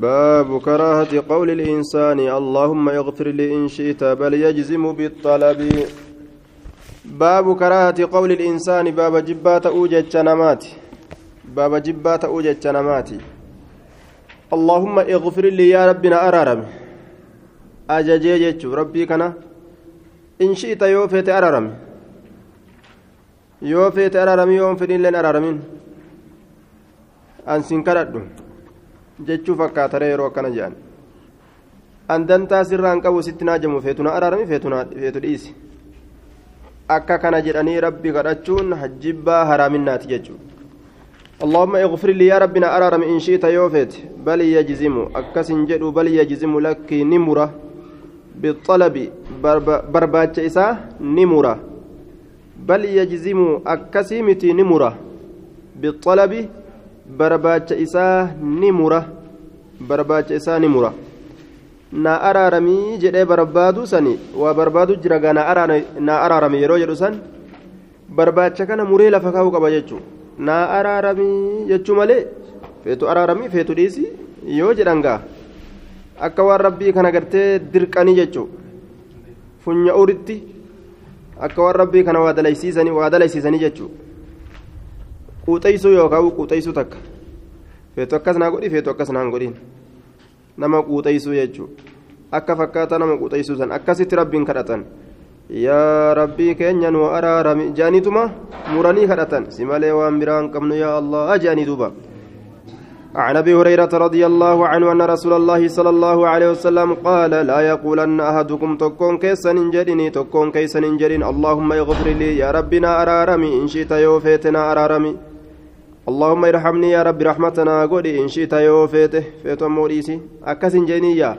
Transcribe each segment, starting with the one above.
باب كراهة قول الإنسان اللهم اغفر لي إن شئت بل يجزم بالطلب. باب كراهة قول الإنسان باب جبات أوجة نمات باب جبات أوجة نمات اللهم اغفر لي يا ربنا أرارم. أججي ربي كنا. إن شئت يوفيت أرارم. يوفيت أرارم يوم فدين لن أرارمين. أنسين كردو jechuu fakkaatare yeroo akkana jedhan andantaa sirraan qabu sitti naajamu feetuna araarami feetu dhiisi akka kana jedhanii rabbi kadhachuun hajjibbaa haraaminaati jechuudha اللهم اغفر لي يا ربنا أرارم إن شئت يوفيت بل يجزم أكسن جدو بل يجزم لك نمرة بالطلب برباتش إسا نمرة بل يجزم أكسيمتي نمرة بالطلب barbaacha isaa ni mura barbaacha isaa ni mura na araaramii jedhee barbaadu sani waa barbaadu jira gaa na araarami yeroo jedhu san barbaacha kana muree lafa kaa'uu qaba jechuu na araaramii jechuu malee feetu araaramii feetu dhiisi yoo jedhan gaa akka waan rabbii kana gartee dirqanii jechuu funya uritti akka waan rabbii kana waa dalaysiisanii jechuu quuxeysuu yookaan quuxeysuu takka feetu akkas naa godhi feetu akkas naan godhin nama quuxeysuu jechuudha akka fakkaata nama quuxeysuu san akkasitti rabbiin kadhatan yaa rabbii keenya nu araarami jaaniituma muranii kadhatan si malee waan biraan qabnu yaa allah jaanii duuba عن ابي هريره رضي الله عنه ان رسول الله صلى الله عليه وسلم قال لا يقولن احدكم تكون كيسن انجرني تكون كيسن انجرين اللهم اغفر لي يا ربنا ارارمي ان شئت يوفيتنا ارارمي اللهم ارحمني يا رب رحمتنا. قولي إن شئت يو فيته فيتو موريسي أكسن جنية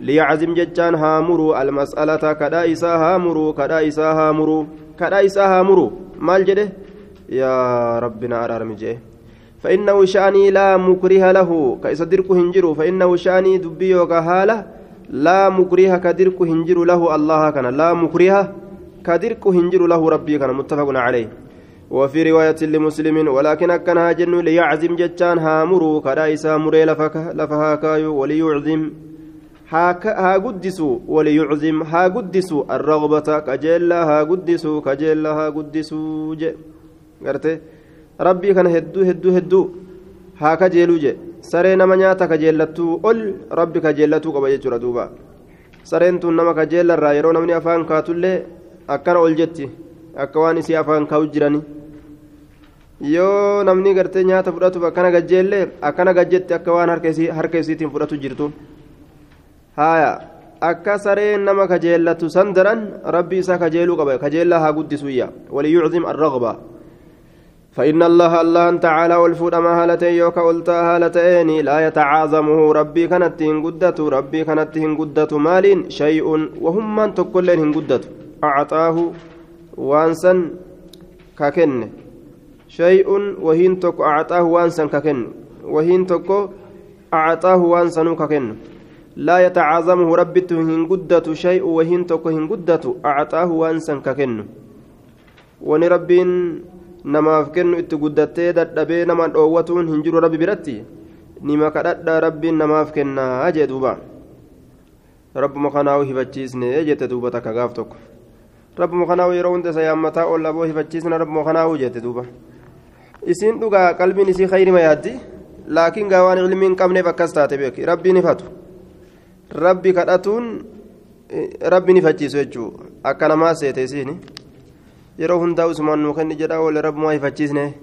ليعزم ججان هامرو المسألة كدا إسا هامرو كدا إسا هامرو كدا إسا هامرو مال جده؟ يا ربنا أرارم جيه. فإنه شأني لا مكره له. كإسا دركو هنجرو. فإنه شأني دبيو كهالة لا مكره كدركو هنجرو له. الله كان لا مكره كدركو هنجرو له ربي كان متفق عليه. وفي رواية لمسلم ولكن أكنها جن ليعزم جتان هامرو كدا إسا مري لفها كايو وليعزم ها قدسوا وليعزم ها قدسوا الرغبة كجيلا ها قدسوا كجيلا ها قدسوا جي قرتي ربي كان هدو هدو هدو ها كجيلو جي saree nama nyaata kajeellattuu ol rabbi kajeellatuu qaba jechuudha duuba sareen tun nama kajeellarraa yeroo namni afaan kaatullee akkana ol jetti akka waan isii afaan kaa'u jirani yoo namni gartee nyaata fudhatuuf akkana gajjeellee akkana gajjetti akka waan harka isiitiin fudhatu jirtu haaya akka sareen nama kajeellatu san daran rabbi isaa kajeeluu qaba kajeellaa haa guddisuyya waliyucdim arragba فإن الله الله تعالى والفود ما هالتين يوكا ألتا هالتين لا يتعاظمه ربي كانت هنقدت ربي كانت هنقدت مال شيء وهم من تقول هنقدت أعطاه وانسا ككن شيء وهين تكو أعطاه وانسا ككن وهين تكو أعطاه وانسا ككن لا يتعاظمه ربته هنقدت شيء وهين تكو هنقدت أعطاه وانسا ككن ونربين namaaf kennu itti guddattee dadhabee nama dhoowwatuun hin jiru rabbi biratti nima kadhadhaa rabbiin namaaf kennaa jee duuba rabbuma kanaa'u hifachiisne jette duuba takka gaaf tokko rabbuma kanaa'u yeroo hunda isa yaammataa ol aboo hifachiisna rabbuma kanaa'u jette duuba. Isiin dhugaa qalbiin isii khayrima yaaddi laakiin gaa waan ilmiin qabneef akkas taate beeki. Rabbiin ifatu. Rabbi kadhatuun rabbiin ifachiisu jechuu akka namaa seete isiini. Yeroo hundaa usumaan nuu kenni jedha wal rabbumaa hifachiisne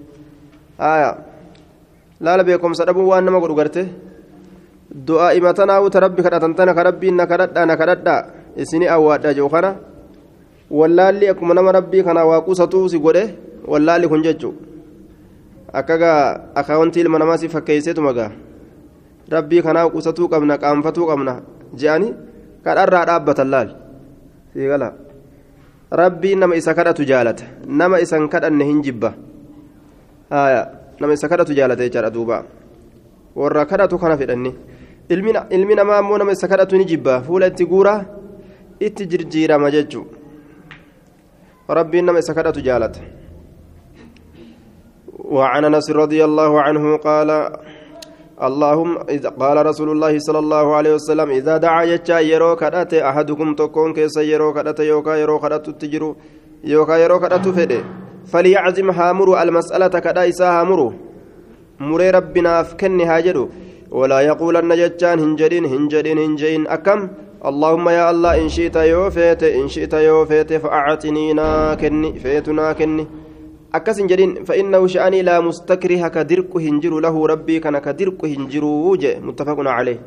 haya laala beekumsa dhabuun waan nama godhu garte. Du'aa imatanaa uta rabbi kadhatan tana ka rabbiin na kadhadhaa na kadhadhaa. Isini awwaadha jiru kana wallaalli akkuma nama rabbii kana waa qusatuu si godhe wallaalli kun jechuu akka gaa akaawuntii ilma namaa si fakkeesseetuma gaa rabbii kanaa qusatuu qabna qaanfatuu qabna je'anii kadharraa dhaabbatan laal sii galaa rabbii nama isa kadhatu jaalata nama isan kadhanne hin jibba nama isa kadhatu jaalata jechaadha duuba warra kadhatu kana fedhanni ilmi namaa ammoo nama isa kadhatu ni jibba fuula itti guuraa itti jirjiirama jechuu nama isa kadhatu jaalata وعن أنس رضي الله عنه قال اللهم إذا قال رسول الله صلى الله عليه وسلم إذا دعا يجا يرو كدت أحدكم تكون كيس يرو كدت يوكا يرو كدت تجرو يوكا يرو كدت فدي فليعزم هامر المسألة كدأ إسا هامر مري ربنا فكن هاجرو ولا يقولن ججان هنجرين هنجرين هنجين أكم؟ اللهم يا الله إن شئت يوفيت إن شئت يوفيت فأعتنينا كني فيتنا كني akkas hin jedhin فإنه شأني لا مستكره كدرك هنجر له ربي كان كدرك هنجر وجه متفق عليه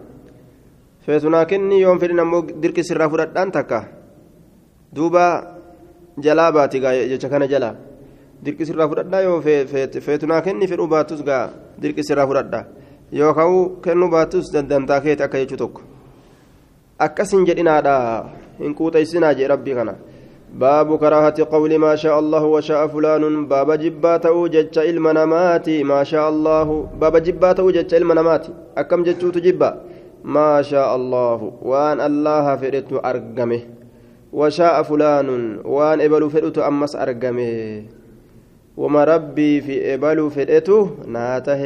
kenni yoon fedhin ammoo dirqi sirraa fudhadhaan takka duuba jalaa baati gaa jecha kana jalaa dirqi sirraa fudhadhaa yoo feetunaa kenni fedhuu baatus gaa dirqi sirraa fudhadhaa yookaan kennuu baatus dandantaa keeti hin jedhinaadha hin quuxaysinaa jee rabbii kana. باب كراهة قول ما شاء الله وشاء فلان. باب جبات وجج علم نماتي ما شاء الله. باب جبات وجج علم نماتي. أكم جتوت جبا؟ ما شاء الله. وان الله فرت أرقمه. وشاء فلان. وان إبل فرت أمس أرقمه. وما ربي في إبل فرته ناته.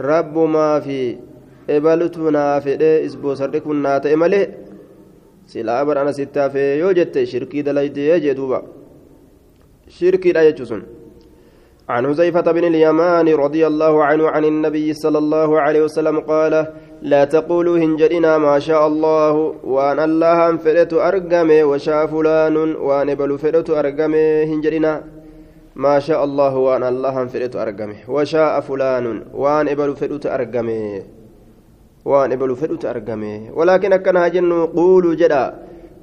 رب ما في إبلت نافئ إسبو سرقون ناته ملئ silaa barana sitti hafee yoo jette shirkii dalaydee jee duuba. Shirkiidha jechuun عن حذيفة بن اليمان رضي الله عنه عن النبي صلى الله عليه وسلم قال لا تقولوا هنجرنا ما شاء الله وأن الله فرت أرقمي وشاء فلان وأن بل فرت أرقمي هنجرنا ما شاء الله وأن الله فرت أرقمي وشاء فلان وأن بل فرت أرقمي waan ebalu fedhutu argame walaakin akkana haa jennu quuluu jedha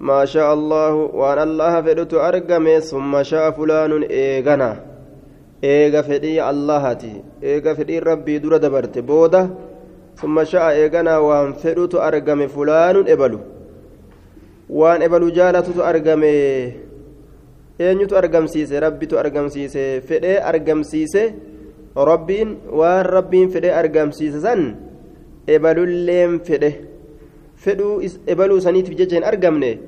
maa shaa allaahu waan allaha fedhutu argame summa shaa fulaanun eegana eega fedhii allahati eega fedhii rabbii dura dabarte booda summa shaa eegana waan fedhutu argame fulaanun ebalu waan ebalu jaalatutu argame eenyutu argamsiise rabbitu argamsiise fedhee argamsiise rabbiin waan rabbiin fedhee argamsiise san ebalulleen fedhe. Fedhuu ebaluu saniitiif jecha hin argamne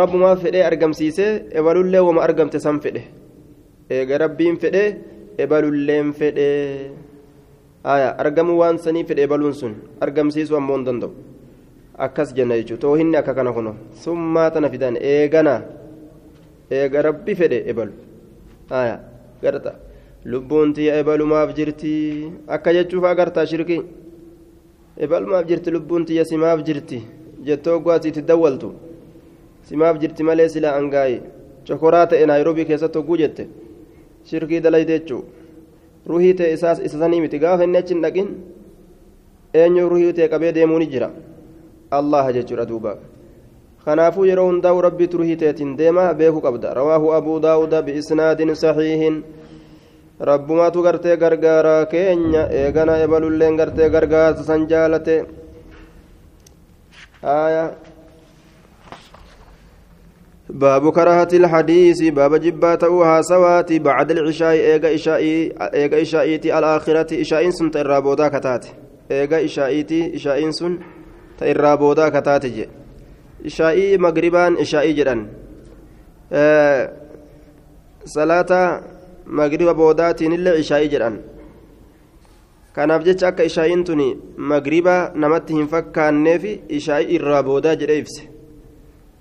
rabbumaa fedhee argamsiise ebalullee wama argamte san fedhe. Eega rabbiin fedhe ebalulleen fedhe. Argamuu waan sanii fedhe ebaluun sun argamsiisuu ammoo hin danda'u. Akkas jenna jechuudha. Too hinni akka kana kuno. Summaa tana fidan eegana eega rabbi fedhe ebalu. Garta. Lubbuun tiyya ebalumaaf jirti akka jechuuf agartaa shirkii ebalumaaf jirti lubbuun tiyya simaaf jirti jettoo ogwaasiitti dawwaltu simaaf jirti malee sila angaayi cokoraa ta'e naayiroobii keessatti hogguu jette shirkii dalayte jechuu ruhii ta'e isaas isa sanii miti gaafa inni achi hin dhaqin eenyu ruhii ta'e qabee deemuu ni jira allaha jechuudha duuba kanaafuu yeroo hundaa'u rabbiitu ruhii ta'etiin deema beekuu qabda rawaahu abuu daawuda biisnaadin saxiihin rabbumaatu gartee gargaaraa keenya eegana ebalulleen gartee gargaarsa san jaalate. Aya. باب كراهة الحديث باب جبات أوها سواتي بعد العشاء إيغا إشائي إيغا إشائيتي الآخرة إشائين سن تإرابودا كتات إيغا إشائيتي إشائين سن تإرابودا كتات جي إشائي مغربان إشائي جران آه صلاة magriba boodaatiin illee ishaa'ii jedhan kanaaf jecha akka ishaa'iin tuni magriba namatti hin fakkaanneef ishaa'ii irraa boodaa jedhee ibse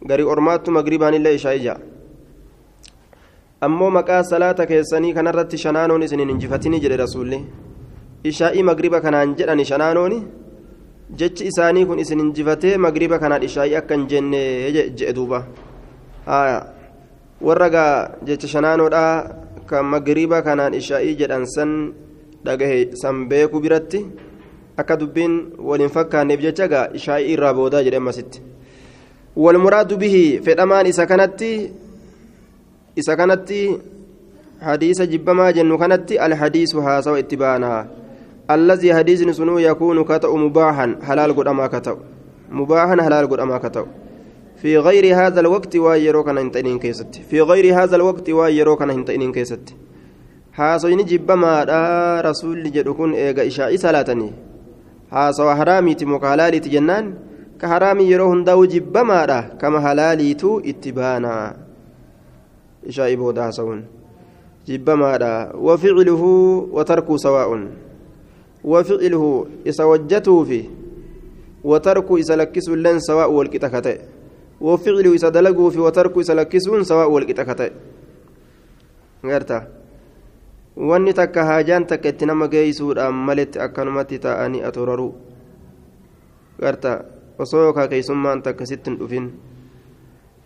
garii ormaattu magribaan illee ishaa'ii ja'a ammoo maqaa salaata keessanii kanarratti shanaanoon isinin injifatini jedhe rasuulli ishaa'ii magriba kanaan jedhani shanaanooni jechi isaanii kun isin injifatee magriba kanaan ishaa'ii akka hin jenne jedhe duuba warra gaa jecha shanaanoodhaa kan magriba kanaan ishaa'ii jedhan san dhagahe san beeku biratti akka dubbiin waliin fakkaanneef jecha gaa ishaa'ii irraa boodaa jedhe ammasitti walmuraadu bihi fedhamaan isa kanatti isa kanatti hadiisa jibbamaa jennu kanatti alhadiisu haasawa itti baanaa allazii hadiisni sunuu yakuunu ka mubaahan halaal godhamaa ka mubaahan halaal godhamaa ka في غير هذا الوقت وايرو كان هنتين كيست في غير هذا الوقت وايرو كان هنتين كيست هاسوين جبما رسول جدكون إيغا إشاء صلاتني هاسو حرامي تموك حلالي تجنان. كحرامي يرو هنداو جبما كما حلالي تو اتبانا. إشاء بودا هاسون جبما وفعله وتركه سواء. وفعله إسوجته فيه. وترك إسلكس لن سواء والكتكتة وفعله إسدلقه في وترك إسلكس سواء والكتكتة غيرتا geeysuudhaan maletti akkanumatti ta'anii atoraruu garta osoo yookaa keeysummaan takka sitti hin dhufin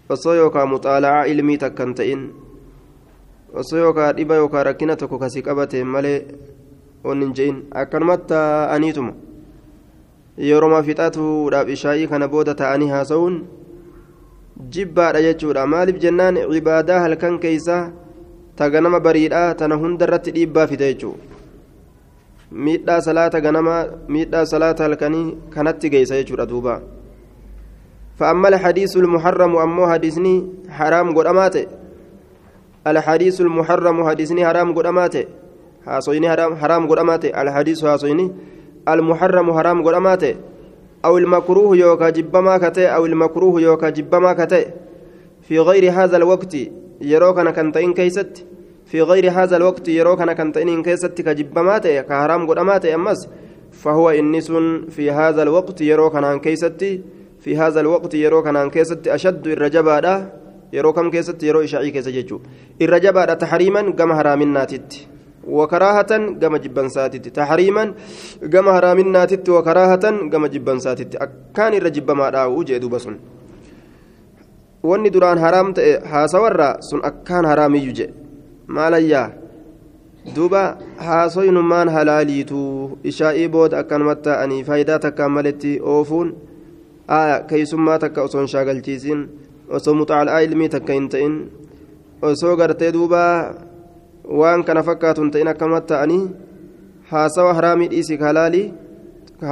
osoo yookaa muxaala'aa ilmii takka hin ta'in osoo yookaa dhiba yookaa rakkina tokko kasii qabateen malee onni hin je'in akkanumatti ta'aniituma yeroma fixatuudhaaf ishaayii kana booda ta'anii haasa'uun jibbaadha jechuudha maaliif jennaan cibaadaa halkan keeysaa ta ganama bariidhaa tana hunda irratti dhiibbaa fide jechuudha miidhaa salaata ganamaa miidhaa salaata halkanii kanatti geessa jechuudha duuba فأما الحديث المحرم أمو حديثني حرام قدمات الحديث المحرم حديثني حرام قدمات هاسويني حرام حرام قدمات الحديث هاسويني المحرم حرام قدمات أو المكروه يوكا جبما كتئ أو المكروه يوكا جبما كتئ في غير هذا الوقت يروكنا كنتين كيست. في غير هذا الوقت يروكنا كنتين كيست كجبمات كهرام قدمات أمس. فهو إنس في هذا الوقت يروكنا كيست في هذا الوقت يروكنا كيست أشد الرجبة يروكم كيست يرو إشعي كيس جيجو. الرجبة تحريما كما هرامناتت وكراهة كما جبن ساتت تحريما كما هرامناتت وكراهة كما جبن ساتت أكان الرجب ما راو جيدو بسن wanni duraan haraam ta'e haasawarraa sun akkaan haraamiyyuu jedhe maalayyaa duuba haasoynumaan halaaliitu ishaa'ii booda akkanumatti ta'anii faayidaa takkaan maletti oofuun keeysummaa takka osoo hin shaagalchiisin osoo muxaala'aa ilmii takka hin ta'in osoo gartee duuba waan kana fakkaatu hin ta'in akkanumatti ta'anii haasawa haraamii dhiisi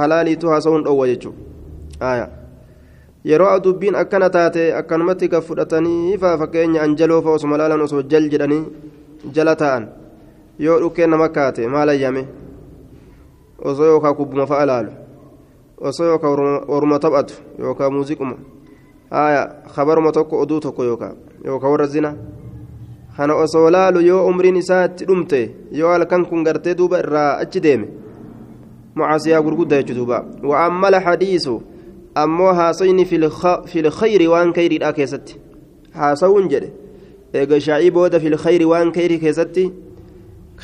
halaaliitu haasawuun dhoowwa jechuudha yeroo dubbiin akkana taate akkanumatti kan fudhatanii faa fakkeenya anjaloo fa'aa osuma laalan osoo jal jedhanii jala ta'an yoo dhukkeen nama kaate maal ayyame osoo yookaan kubbuma fa'a laalu osoo yookaan orma taphatu yookaan muuziquma haaya kabaruma tokko oduu tokko yookaan warra zina kana osoo laalu yoo umriin isaa itti dhumte yoo halkan kun gartee duuba irraa achi deeme mucaasiyaa gurguddaa jechuudha duuba wa'ammala hadiisu. ammoo haasayni filkhayri waan kayriidha keessatti haasawuun jedhe eega shaa'ii booda filkhayri waan kayrii keessatti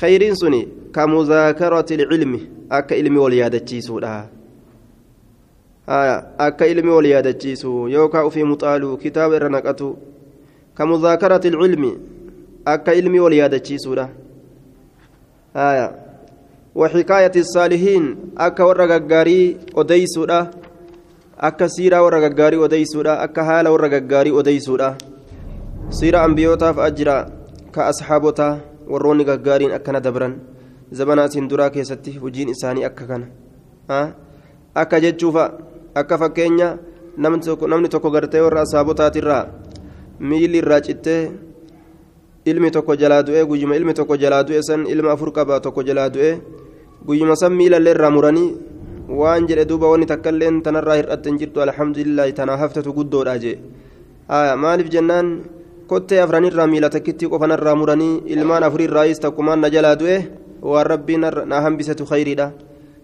khayriin suni ka muzaakarati ilcilmi akka ilmi wal yaadachiisuudha akka ilmi wal yaadachiisu yookaa ufii muxaaluu kitaaba irra naqatu ka muzaakarati ilcilmi akka ilmi wal yaadachiisuudha وحكاية الصالحين أكا ورقا قاري أديسودا akka siiraa warra gaggaarii odeysuudha akka haala warra gaggaarii odeysuudha siira ambiyootaaf ajjira ka asxaabotaa warroonni gaggaariin akkana dabran zabanaa siin duraa keessatti hojiin isaanii akka kana akka jechuufa akka fakkeenya namni tokko gartee warra ilmi tokko jalaa du'e guyyuma ilmi tokko jalaa du'e san ilma afur qaba tokko jalaa du'e guyyuma san miilallee irraa muranii waan jedhe duuba wanni takkailleen tanarraa hir'atte hin jirtu alhamdulillahi tanaa haftatu guddoodha jee maaliif jennaan kottee afranirraa miila takkitti qofanarraa muranii ilmaan afurirraayis takkumaan na jalaa du'e waan rabbiin na hambisetu khayriidha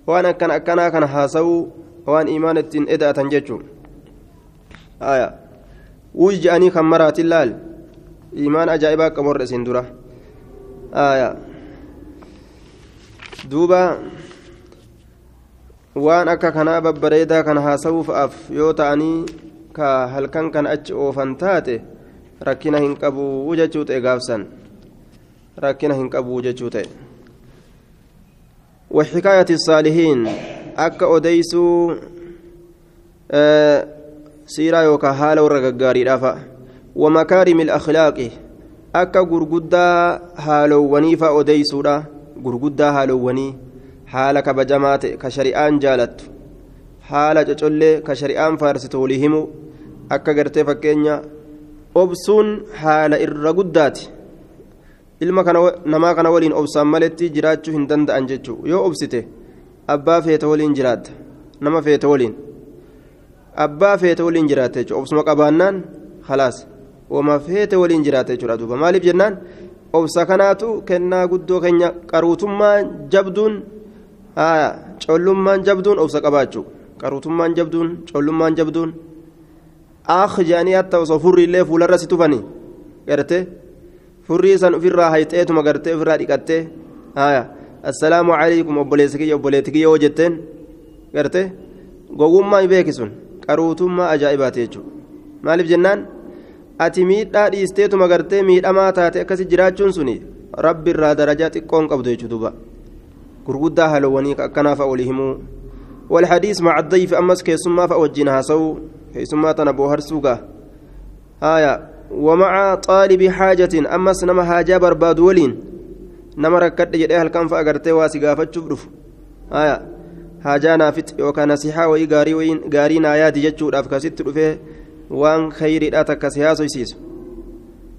waan akkan akkanaa kana haasa'uu waan imaan ittiin eda'atan jechuun wuy je'anii kan maraatin laal imaan ajaa'ibaa qaborra isin dura duuba waan akka kanaa babbareedaa kana haasa'uufaaf yoo ta'anii ka halkan kan achi oofan taate rakkina hin qabu jechuu ta'e gaafsan rakkina hin qabu jechuu ta'e وحكاية الصالحين أكا أديسو آه سيرا يوكا حال ورقاقاري رافا ومكارم الأخلاق أكا غرغدا حالووني فأديسو را غرغدا ka shari'aan jaalattu haala cocollee ka shari'aan faarsitu walii himu akka gartee fakkeenya obsuun haala irra guddaati ilma namaa kana waliin obsaan maletti jiraachuu hin danda'an jechuu yoo obsite abbaa feete waliin jiraatta nama feete waliin abbaa feete waliin jiraatta jechuudha obsuma qabaannaan halaas wama feete waliin jiraatta jechuudha duuba. Maaliif jennaan? Obsa kanaatu kennaa guddoo keenya qaruutummaa jabduun collummaan jabduun obsa qabaachuu qaruutummaan jabduun collummaan jabduun. Akh jedhanii hatta osoo furrii illee fuularra si tufanii? Garte furrii san ofirraa hayxeetuma gartee ofirraa dhiqattee? Assalaamu alaykum obboleessi kiyya obboleetti kiyya yoo jetteen? Garte gowwummaa sun qaruutummaa ajaa'ibaati jechuudha. Maaliif jennaan ati miidhaa dhiisteetuma gartee miidhamaa taate akkasi jiraachuun suni rabbi irraa darajaa xiqqoon qabdu jechuudha gurguddaa haalowwanii akkanaaf olii himuu. والحديث مع الضيف أمس كيسما فأوجينها سو كيسما تنبو هرسوغا آية ومع طالب حاجة أمس نما حاجة برباد ولين نما ركد جدي هل كان فأغرتي واسي غافت شبرف آية حاجة نافت يوكا نصيحة وي غاري وين غاري نايات جتشو أفكاسيت رفيه وان خيري لا تكسيها سيسيس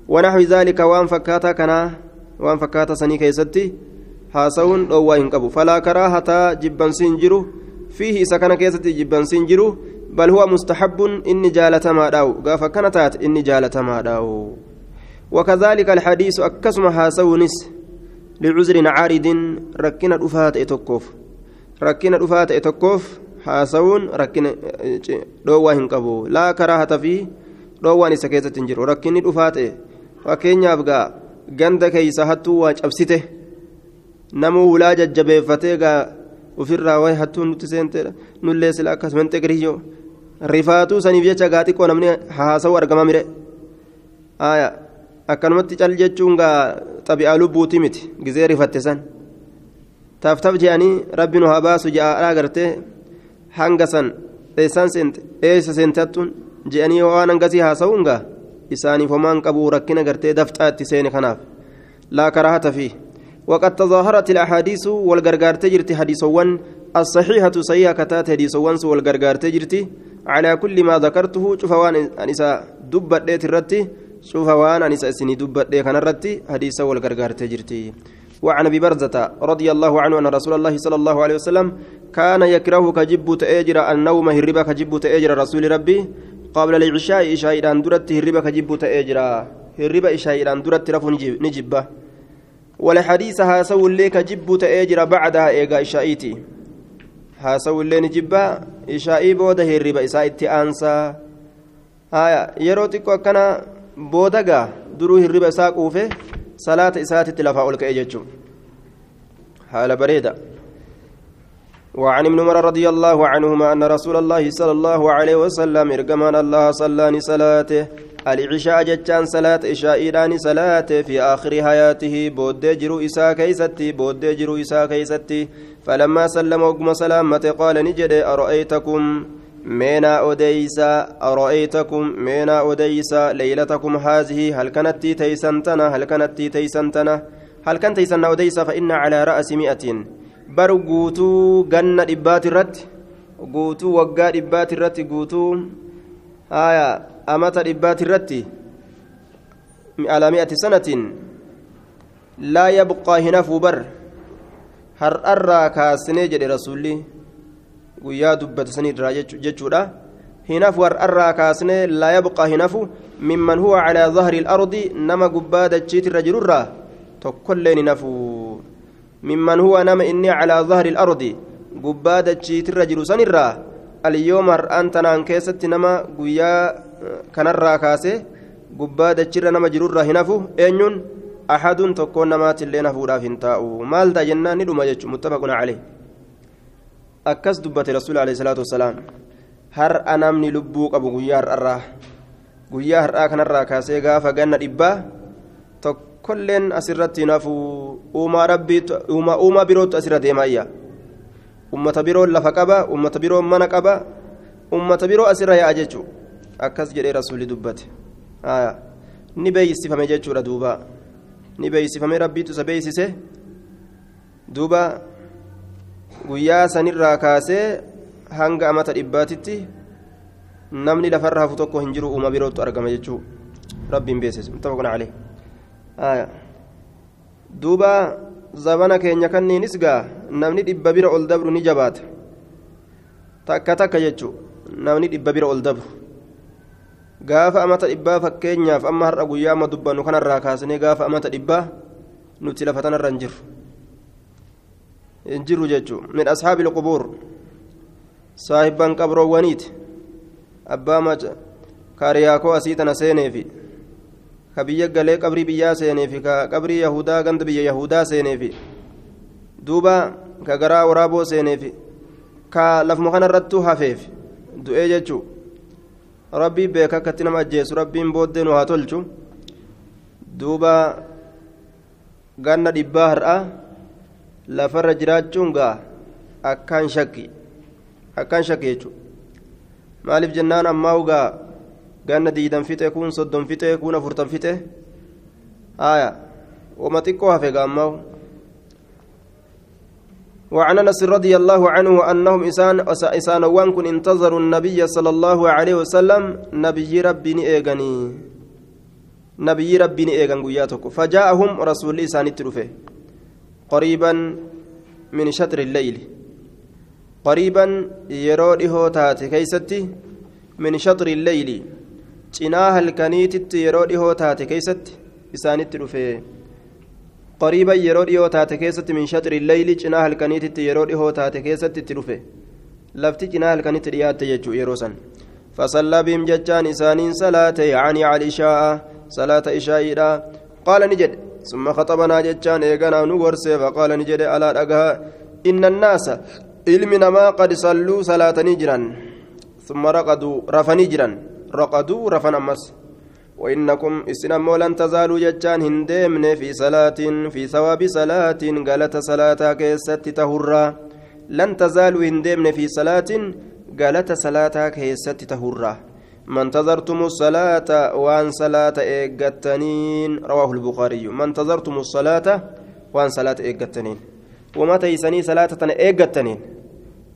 ونحو ذلك وان فكاتا كنا وان فكاتا سني كيستي haasawuun dhoowwaa hin qabu falaa karaahata jibbansiin jiru fiihi isa kana keessatti jibbansiin jiru bal huwa mustaxabbun inni jaalatamaadhaawu gaafa kana taate inni jaalatamaadhaawu وكذلك الحديث أكسم هاسونس لعذر عارض ركنا دفات إتوكوف ركنا دفات إتوكوف haasawuun rakkina eh, dhoowwaa hin qabu. Laa karaa hataa fi dhoowwaan isa keessatti hin jiru. Rakkinni dhufaa ta'e fakkeenyaaf gaa ganda keeysa hattuu waa cabsite namuu hulaa jajjabeeffatee gaa ofirraa wayi hattuun nuti seentedha nullee sila akkas menxeqriyyoo rifaatuu saniif jecha gaa xiqqoo namni haasawuu argamaa mire. Akkanumatti cal jechuun gaa xabi'aa lubbuuti miti gizee rifatte san. Taaf taaf je'anii rabbi nu haa baasu ja'a agartee. Hanga san eessa seente hattuun je'anii waan hangasii haasa'uun gaa isaaniif homaan qabu rakkina gartee dafxaa itti seene kanaaf. Laa karaahata fi وقد تظاهرت الأحاديث والغرغار تجرتي حديثوان الصحيحة صحيحة كتات حديثوان والغرغار تجرتي على كل ما ذكرته شوفوان أنسا دبت ديت الرتي شوفوان أنسا سني دبت ديت كان الرتي حديث والغرغار تجرتي وعن أبي برزة رضي الله عنه أن رسول الله صلى الله عليه وسلم كان يكره كجب تأجر النوم هربا كجب تأجر رسول ربي قبل العشاء عشاء إلى درت هربا كجب تأجر هربا عشاء إلى درت رف نجبه والحديث هاسو اللي كجب تأجر بعدها إيغا إشائيتي. هاسو اللي نجبا إشائي بودا هربا إسائتي أنسى. هايا يروتيكو أكنا بودغا درو هربا ساقوفه إساتي لفا أولك إيجتشو حال بريدة وعن ابن عمر رضي الله عنهما أن رسول الله صلى الله عليه وسلم إرجمان الله صلى صلاته العشاء جتان صلاة إشاء إيراني صلاة في آخر حياته بود جرو إساء كيستي بود جرو إساء كيستي فلما سلم وقم سلامة قال نجد أرأيتكم مينا أوديسا أرأيتكم مينا أوديسا ليلتكم هذه هل كانت تيسنتنا هل كانت تيسنتنا هل كانت تيسن أوديسا فإن على رأس مئة بر قوتو جنة إبات الرد قوتو وقا إبات الرد قوتو آية أمت إبات الرد على مئة سنة لا يبقى هنا فبر هر أرى كاسني رسولي guyyaa dubbata sanirraa jechuudha hinafu har'arraa kaasnee laa yabqaa hinafu mimman huwa calaa dahri ilardi nama gubbaa dachiitirra jirurraa tokkolleen hinafu mimman huwa nama inni calaa dahri ilardi gubbaa dachiitirra jiru sanirraa alyooma har'aan tanaan keessatti nama guyyaa kanarraa kaase gubbaa dachirra nama jirurraa hinafu eenyuun axadun tokkoon namaatillee hafuudhaaf hin taa'u maal jennaan ni dhuma jechuun muttafaquna calee akkas dubbate rasuul alayhi salaatu wasalaam har'a namni lubbuu qabu guyyaa har'arraa guyyaa har'aa kanarraa kaasee gaafa ganna dhibbaa tokkolleen asirratti hinafu uumaa birootu asirra deemaayya ummata biroon lafa qaba ummata biroon mana qaba ummata biroo asirra yaa'a jechuu akkas jedhee rasuulli dubbate ni beeysifame jechuudha duuba ni beeysifame rabbiitu isa beeysise duuba guyyaa sanirraa kaasee hanga amata dhibbaatitti namni lafarra hafu tokko hin jiru uuma birootu argama jechuu rabbiin beeksise. Muttafaqun calee duuba zabana keenya kanniinis gaa namni dhibba bira ol dabru ni jabaata. Takka takka jechuu namni dhibba bira ol dabru. Gaafa amata dhibbaa fakkeenyaaf amma har'a guyyaa amma dubbannu kanarraa kaasnee gaafa amata dhibbaa nuti lafa tanarra hin jirru jiru jechuun. Min ashaabi qubuur. Saahibban qabroowwaniiti abbaa maca. Kaariyaakoo asii tana seeneefi. Ka biyya galee qabrii biyyaa seeneefi. Ka qabrii yahudaa ganda biyya yahudaa seeneefi. Duuba ka garaa waraaboo seeneefi. Ka lafuma kanarrattuu hafeef du'ee jechuu. Rabbii beeka akkatti nama ajjeesu. Rabbiin booddee nu haa tolchu. Duuba ganna dhibbaa har'a lafarra jiraachuun gaa akkaan shakki akkaan shakki jechuudha maaliif jennaan ammaa ugaa ganna diidan fixe kun soddon fixe kun afurtan fixe haaya wama xiqqoo hafe gaa ammaa وعن انس رضي الله عنه انهم اسان اسان وانكن انتظروا النبي صلى الله عليه وسلم نبي ربي ايغني نبي ربي غياتك فجاءهم رسول اسان ترفه قريبا من شطر الليل قريبا يرو هو تاتي كيستي من شطر الليل keessatti isaanitti dhufe qariiban yeroo dhihoo taate keessatti min shaxri leyli cinaa halkaniititti yeroo dhihoo taate keessatti itti dhufe lafti cinaa halkanitti dhiyaatte jechuu yeroo san فصلى بهم ججان إسانين صلاة يعني على الإشاء صلاة إشاء قال نجد ثم خطبنا ججان إيقنا نورسي فقال نجد ألا أقها إن الناس علمنا ما قد صلوا صلاة نجرا ثم رقدوا رفا نجرا رقدوا رفا أمس. وإنكم إسلام لن تزالوا ججان هندمن في صلاة في ثواب صلاة قالت صلاة كيست تهرى لن تزالوا هندمن في صلاة قالت صلاة كيست تهرى ما انتظرتم الصلاة وان صلاة إيقتنين رواه البخاري ما انتظرتم الصلاة وان صلاة إيقتنين وما تيسني صلاة إيقتنين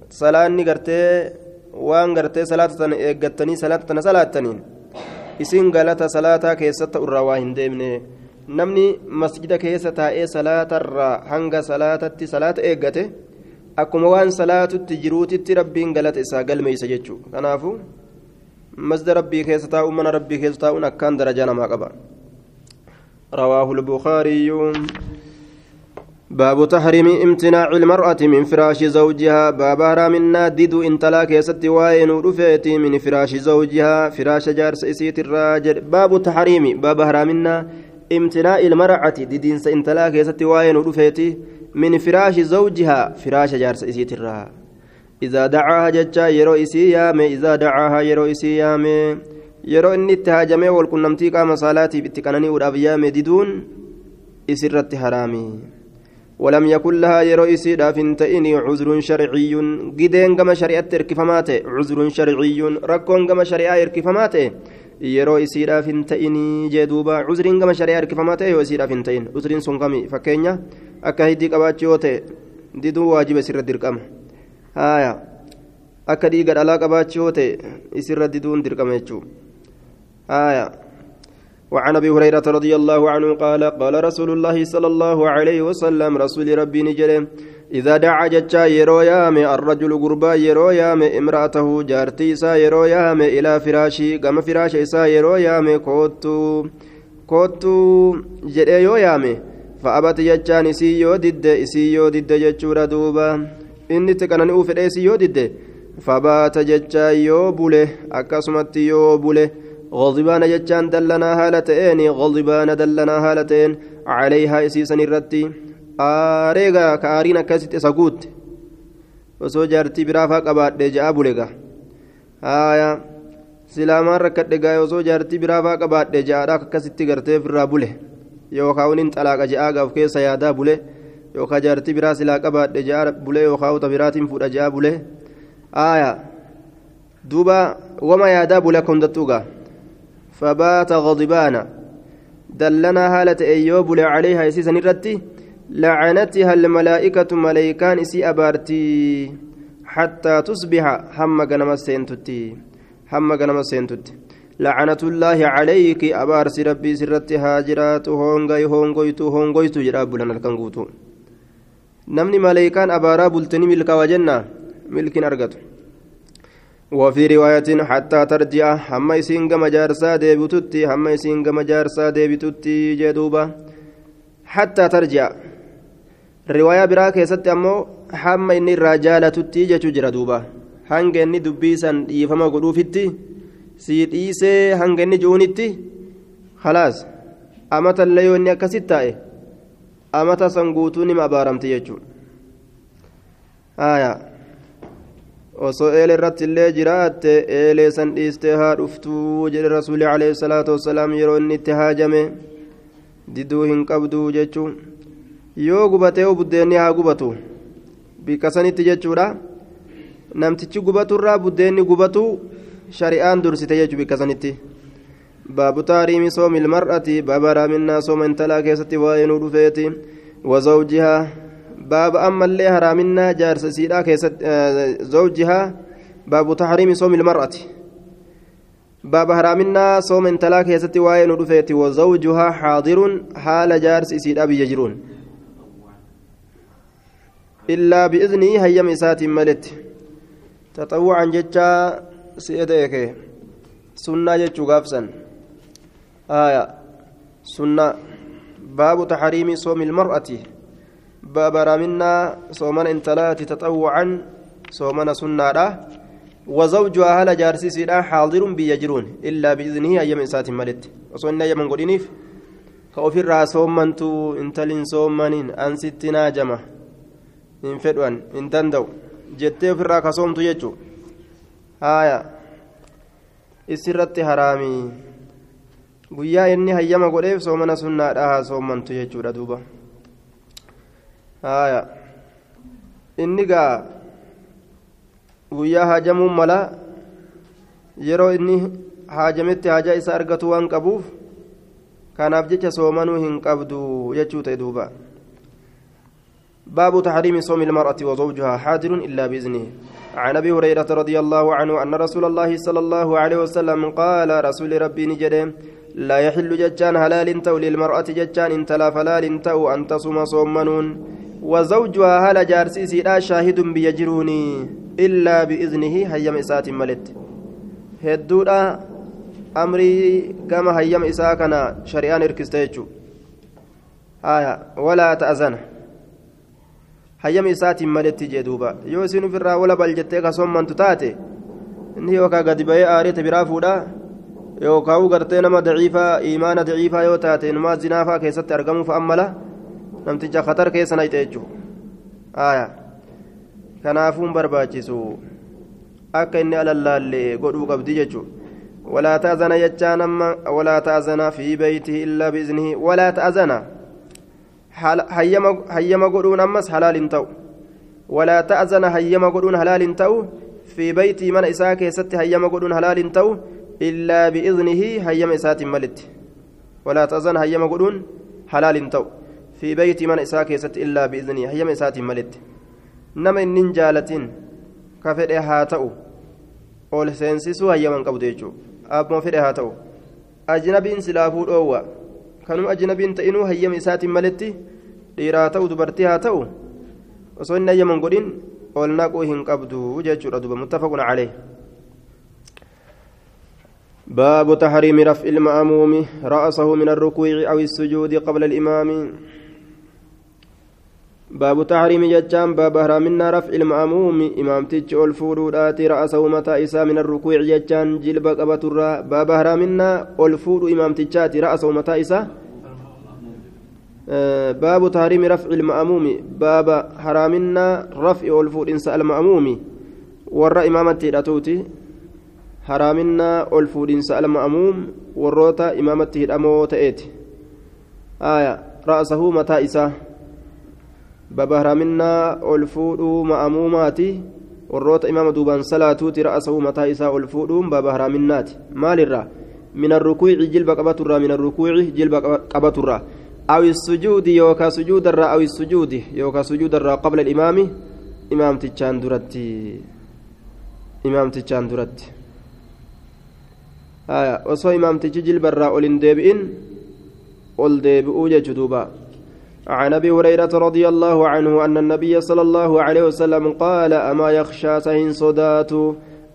صلاة نقرتي وان قرتي صلاة إيقتني صلاة صلاة isin galata salaataa keessatti irraa waa hin deemne namni masjida keessa taa'ee salaatarraa hanga salaatatti salaata eeggate akkuma waan salaatutti jiruutitti rabbiin galata isaa galmeeysa jechuudha kanaafu masjida rabbii keessa taa'uun mana rabbii keessa taa'uun akkaan darajaa namaa qaba رواه البخاري. باب تحريم امتناع المرأة من فراش زوجها. باب هرامنا ديدو انتلا كيست واين رفيتي من فراش زوجها. فراش جارس إسيت الراجل باب تحريم باب هرامنا امتناع المرأة ديدين انتلا كيست واين رفيتي من فراش زوجها. فراش جارس إسيت الراجل إذا دعاها ججا يرو إسي يامي إذا دعاها يرو إسي يامي. يرو إني اتهاجمي والكنمتي قام صلاتي باتكنني ودابيامي ديدون إسرت حرامي. ولم يكن لها يرو إسي دافنتئني عذر شرعي. قدين قم شريعة إركفمات عذر شرعي. ركون قم شريعة إركفمات yeroo isiidhaaf hin ta'inii jee duuba cuzriin gama shari'aa hirkifamaa ta'e yoo isiidhaaf hin ta'in cuzriin sun kami fakkeenya akka haya akka dhiiga dhalaa qabaachuu yoo ta'e isirra diduun dirqama jechuu haya وعن ابي هريره رضي الله عنه قال قال رسول الله صلى الله عليه وسلم رسول ربي نجري إذا دعا جتشا يرو يامي الرجل قربا يرو يامي امرأته جارتي سا يرو يامي إلى فراشي قام فراش إسا يرو يامي كوتو كوتو جري يو يامي فأبت جتشان إسي يو دد إسي يو دد جتشورا دوبا إني تكنن أوفر إسي يو دد فبات جتشا يو بوله أكسمت يو بوله غضبان جتشان دلنا هالتين غضبان دلنا هالتين عليها إسيسا الرتي aareega ka aariin akkasitti isa guutte osoo jaartii biraafaa qabaadhe ja'a bulega haaya silaamaan rakkadhe gaa'e osoo jaartii biraafaa qabaadhe ja'aadha akkasitti gartee ofirraa bule yookaan waliin xalaaqa ja'aa gaaf keessa yaadaa bule yookaan jaartii biraa silaa qabaadhe ja'a bule yookaan uta biraatiin fuudha ja'a bule haaya duuba wama yaadaa bule akka hundattuugaa fabaata غضبانا دلنا هالة أيوب بule عليها يسيسن irratti لعنتها الملائكة ملائكان إسي أبارتي حتى تصبح هم جنم سينتتي هم جنم سينتتي لعنة الله عليك أبارس ربي سرت هاجرات هونغاي هونغويتو هونغويتو جراب لنا الكنغوتو نمني ملائكان أبارا بلتني ملكا وجنة ملك أرقته وفي رواية حتى ترجع هم يسين جارسا ديبتوتي هم يسين جارسا ديبتوتي جدوبا حتى ترجع riwaayaa biraa keessatti ammoo hamma inni irraa jaalatutti jechuu jira duuba hanga inni dubbii san dhiifama godhuufitti sii dhiisee hanga inni ji'uunitti halaas amata illee yoo inni akkasit taa'e amata san guutuu nima abaaramti jechuudha. Osoo eele irratti illee jiraatte eelee san dhiistee haa dhuftuu jedhe rasuuli alayhi salaatu wassalaam yeroo inni itti haajame diduu hin qabduu jechuu yoo gubatee buddeenni haa gubatu bikka sanitti jechuudha. Namtichi gubaturraa buddeenni gubatu shari'aan dursite jechuu bikka sanitti taariimi soomi ilmar'ati baaba haraaminaa sooma intalaa keessatti waa'ee nuu dhufeeti wazawjihaa baaba ammallee haraaminaa jaarsa siidhaa keessatti zawjihaa baabu taariimi soomi ilmar'ati baaba haraaminaa sooma intalaa keessatti waa'ee nu dhufeeti wazawjuhaa xaadirun haala jaarsi isiidhaa biyya jiruun illaa bi'iznii hayyama isaatiin maletti taxawwucan jechaa si'eta eeke jechuu gaafsan aya sunna baabu taxriimi soomi ilmar'ati baaba haraaminaa soomana intalaati taxawwucan soomana sunnaadha وزوجها هل جارسي سيدا حاضر بيجرون إلا بإذنه أيام إسات ملت. وصلنا يمن قدينيف. كأوفر راسومنتو انتلين سومنين أن ستنا جمع. إن فدوان إن تندو جتي في الراكسومتو يجو. آية. إسرت حرامي. Guyyaa inni hayyama godheef soomana sunnaadha haa soomantu jechuudha duuba haya inni gaa guyyaa haajamuun mala yeroo inni haajametti haajaa isa argatu waan qabuuf kanaaf jecha soomanuu hin qabdu jechuu ta'e duuba باب تحريم صوم المرأة وزوجها حاضر إلا بإذنه عن أبي هريرة رضي الله عنه أن رسول الله صلى الله عليه وسلم قال رسول ربي نجده لا يحل ججان هلال تو للمرأة ججان انت لا فلال تو أن تصوم صومنون وزوجها هل جارسيسي لا شاهد بيجروني إلا بإذنه هيم إسات ملت. هدودا أمري كما هيم إساكنا شريان إركستيجو آية ولا تأذن. هيم إسات ملت جدوبا. يوسين في الرا ولا بلجتك صومن تتاتي. yookaan gadi bahee aareeta biraa fuudhaa yookaan gartee nama daciifaa imaana daciifaa yoo taate numaa zinaafaa keessatti argamuuf ammala namticha khatar keessa na hidhe jechuudha kanaafuun barbaachisu akka inni alallaallee godhuu qabdi jechuudha amma walaa ta'azana fi beeytihi illaa biiznihi walaa ta'azana hayyama godhuun ammas halaal hin ta'u walaa ta'azana hayyama godhuun halaal hin ta'u في بيتي من إساء كيست هيما قدون هلال تو إلا بإذنه هيما إسات ملت ولا تأذن هيما قدون حلال تو في بيتي من إساء كيست إلا بإذنه هيما إسات ملت نما إنن جالتين كفر هاتو ol seensisuu hayyaman qabdu jechuudha abbuma fedhe haa ta'u ajnabiin silaafuu dhoowwa kanuma ajnabiin ta'inuu hayyama isaatiin maletti dhiiraa ta'u dubartii haa ta'u osoo inni hayyaman godhin ol naquu hin qabdu jechuudha duba muttafaqun calee باب تحريم رفع المأموم رأسه من الركوع أو السجود قبل الإمام. باب تحريم ججام باب هرامنا رفع المأموم. إمام تج الفورودات رأسه متى إسا من الركوع ججان جلب قبتر باب هرامنا الفور إمام تجات رأسه متى إسا باب تحريم رفع المأموم. باب حرامنا رفع الفور إنساء المأموم. ور إمامة الأتوتي حرامنا الفور إنساء المأموم وروتا إمامته الأموت إيت آية رأسه متى إسا باب حرامنا الفور مأمومات وروتا إمام دوبان صلاتوتي رأسه متى إسا الفور باب حرامنات مال الرا من الركوع جلب قبطرة من الركوع جلب قبطرة أو السجود يوكا سجود الرا أو السجود يوكا سجود الرا قبل الإمام إمام تجان درتي إمام تجان درتي آية وصو إمام تجيل برا أولين ديبئن أول ديبئو جدوبا عن أبي هريرة رضي الله عنه أن النبي صلى الله عليه وسلم قال أما يخشى سهين صدات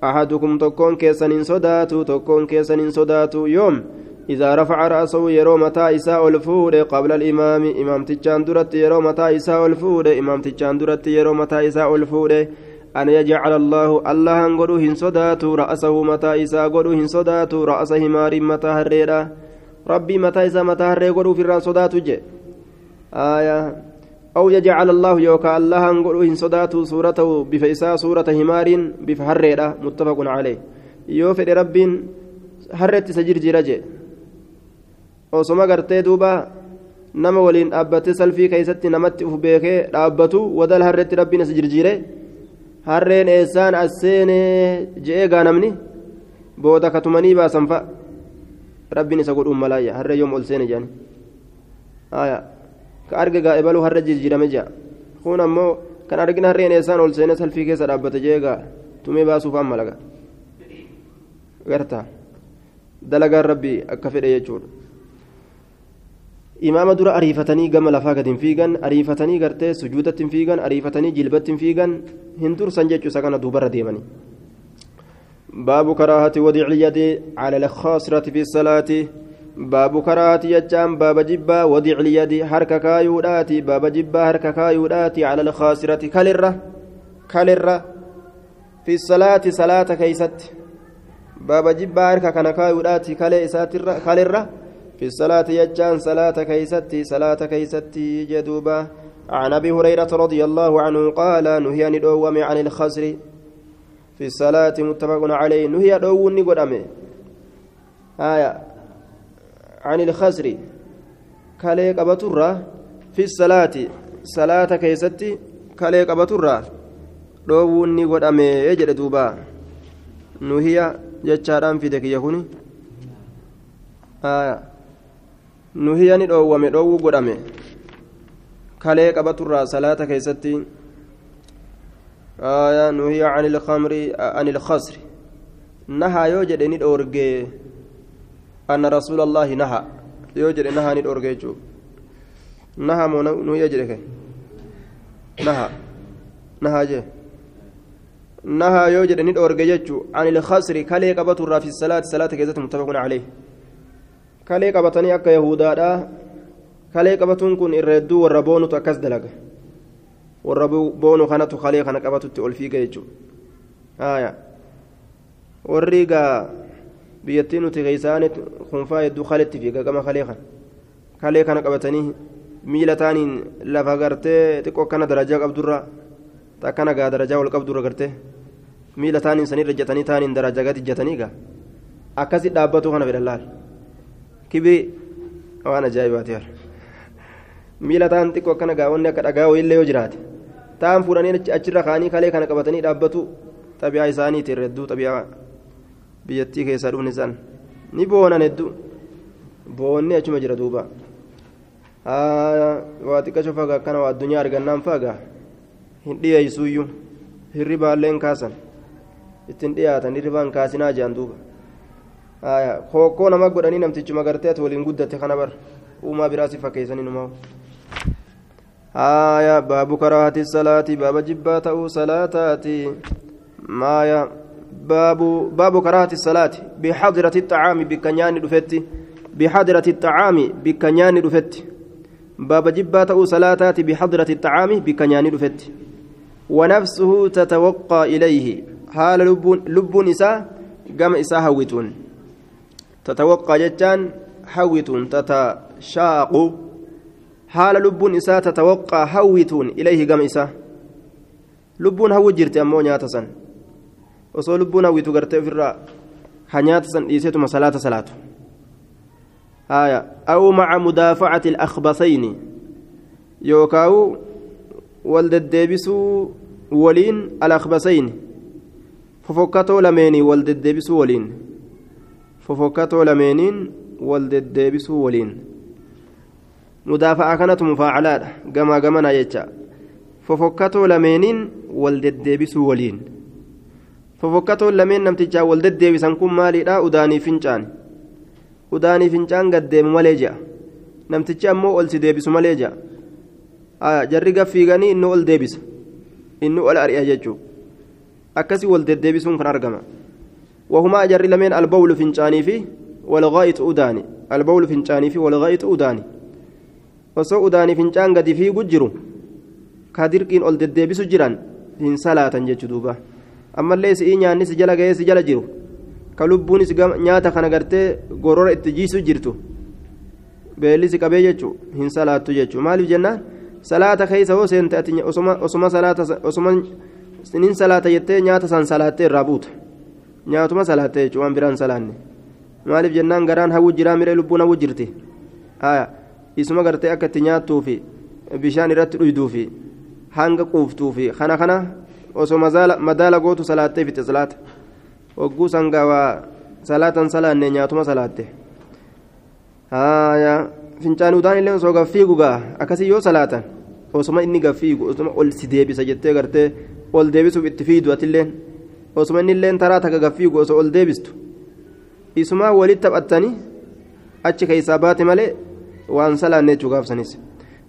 أحدكم تكون كيسن صدات تكون كيسن صدات يوم إذا رفع رأسه يرو متى إساء الفور قبل الإمام إمام تجان درت يرو متى إساء الفور إمام تجان درت يرو متى إساء الفور أن يجعل الله الله أنقلو هن صدات رأسه متى إساء قلو هن صدات رأس همار متى هريرا. ربي متى إساء متى هريرا قلو في الران صدات جي. آية. أو يجعل الله يوكا الله أنقلو هن صدات صورته بفيسا صورة همار بفهريرا متفق عليه. يوفر رب هرت سجر جرجي osoma gartee duuba nama waliin dhaabbatee salfii keessatti namatti uf beekee dhaabbatu wadal harreetti rabbiin as harreen eessaan as seenee je'ee gaanamni? Booda katumanii baasan fa'a rabbiin isa godhuun malaayya. Harree yoom ol seene jedhani ka arge gaa'e baluu harree jirjiirame jedha kun ammoo kan argina harreen eessaan ol seenee salfii keessa dhaabbate je'ee gaa tumee baasuuf amma laga. Gartaa. Dalagaan rabbii akka fedhe jechuudha. Imaama dura ariifatanii gama lafaa gadi hin fiigan ariifatanii gartee sujuudatti hin fiigan ariifatanii jilbatti hin fiigan hin tursan jechuu isa kana duubarra deemanii باب كراهة وضع اليد على الخاصرة في الصلاة. باب كراهة يجام باب جبا وضع اليد حركة كايوداتي باب جبا حركة كايوداتي على الخاصرة. كالرة كالرة في الصلاة صلاة كيست. باب جبا حركة كان كايوداتي كالرة في الصلاة يجان صلاة كيستي صلاة كيستي جدوبة. عن أبي هريرة رضي الله عنه قال نهي أن عن الخزر. في الصلاة متفق عليه. نهي الأوم قدامه آية. عن الخزر. كاليك أبترة في الصلاة. صلاة كيستي كاليك أبترة dhoowwunni godhame jedhe duuba nuhiya jechaadhaan fide kiyya kuni nuhiya ni dhoowwame dhoowwuu godhame kalee qabaturraa salaata keessatti nuhiya an ilkamri an ilkasri nahaa yoo jedhe ni dhoorge anna rasuula allaahi naha yoo jedhe nahaa ni dhoorge jechuu naha moo nuhiya jedhe ke naha nahaa jee nahaa yoo jedhe ni dhoorge jechuu an ilkasri kalee qabaturraa fi salaati salaata keessatti muttafaqun caleyh kalee qabatanii akka yahudaadha kalee qabatuun kun irra hedduu warra boonutu akkas dalaga warra boonu kanatu kalee kana qabatutti ol fiiga jechuudha warri gaa biyyattii nuti keessaanitti kunfaa hedduu kaletti fiiga gama kalee kana kalee kana qabatanii miila taaniin lafa gartee xiqqoo akkana darajaa qabdurra akkana gaa darajaa ol qabdurra gartee miila taaniin sanirra ijjatanii taaniin darajaa gadi ijjatanii gaa akkasi dhaabbatu kana fedhan laal. Kibiri waan ajaa'ibaati miila taan xiqqoo akkana gaawwanni akka dhagaa wayiillee yoo jiraate taan fuudhanii achirra kaanii kalee kana qabatanii dhaabbatu xabiyaa isaaniiti irra hedduu xabiyaa biyyattii keessaa dhufni isaan ni boonan hedduu. Boonni achuma jira duuba. Waa xiqqasho fagaa akkana waa addunyaa argannaan fagaa hin dhiyeessuuyyuu hirribaalleen kaasan. Ittiin dhiyaatan hirribaan kaasinaa jedhan. Kookoo nama godhanii namtichuma gartee ati waliin guddate kana bar uumaa biraasi fakkeessanii numaa salaati baaba jibbaa ta'uu salaataati maaya baabu baabu karaahati salaati bixadirati xacaami bikka nyaanni dhufetti bixadirati xacaami bikka nyaanni dhufetti baaba jibbaa ta'uu salaataati bixadirati xacaami bikka nyaanni dhufetti ونفسه تتوقع إليه حال لب إساء قام إساء هوتون تتوقع جتان حوتون تتشاق حال لب إساء تتوقع حوتون إليه قام إساء لبون هو جرت أمو نياتسن. وصو لبون هو تقرت في الرا. حنياتسن إيسيتم صلاة صلاة آية. أو مع مدافعة الأخبثين. يوكاو والددبسوا ولين الأخبثين. ففكتوا لميني والددبسوا ولين. ففكتوا لمينين والددبسوا ولين. مدافعة كانت مفاعلات. كما كما يجا ففكتوا لمينين والددبسوا ولين. ففكتوا لمين نمتجا والددبسان كن مالي لا أداني فنجان أداني فنجان قد ديم ماليجا. نمتجا أمو ألسي ديبسوا ماليجا. jarri gaffiiganii inni ol deebisa inni ol ari'a jechuun akkasii wal deddeebisuun kan argama fi والغائط أداني البول فنجاني في والغائط أداني osoo udaanii fincaan gadi fiigu jiru ka dirqiin ol deddeebisu jiran hin salaatan jechu duuba ammallee si'ii nyaanni si jala ga'ee si jala jiru ka lubbuunis nyaata kana gartee gorora itti jiisu jirtu beelli si qabee jechu hin salaattu jechu maaliif jennaan salaata keessa hoo seente ati osuma salaata osuma sinin salaata jettee nyaata san salaattee irraa buuta nyaatuma salaattee jechuun waan biraan salaanne maaliif jennaan garaan hawwu jiraa miree lubbuun hawwu jirti isuma gartee akka itti nyaattuufi bishaan irratti dhuyduufi hanga quuftuufi kana kana osoo madaala gootu salaattee fixe salaata hogguu sangaa waa salaatan salaanne nyaatuma salaatte fincaan udaan illee osoo gaffiigu gaa akkasii yoo salaatan osuma inni gaffiigu osuma ol si deebisa jettee gartee ol deebisuuf itti fiidu atilleen osuma inni illeen taraa takka gaffiigu osoo ol deebistu isumaa walitti taphattanii achi keessaa baate malee waan salaanne jechuudhaaf sanis.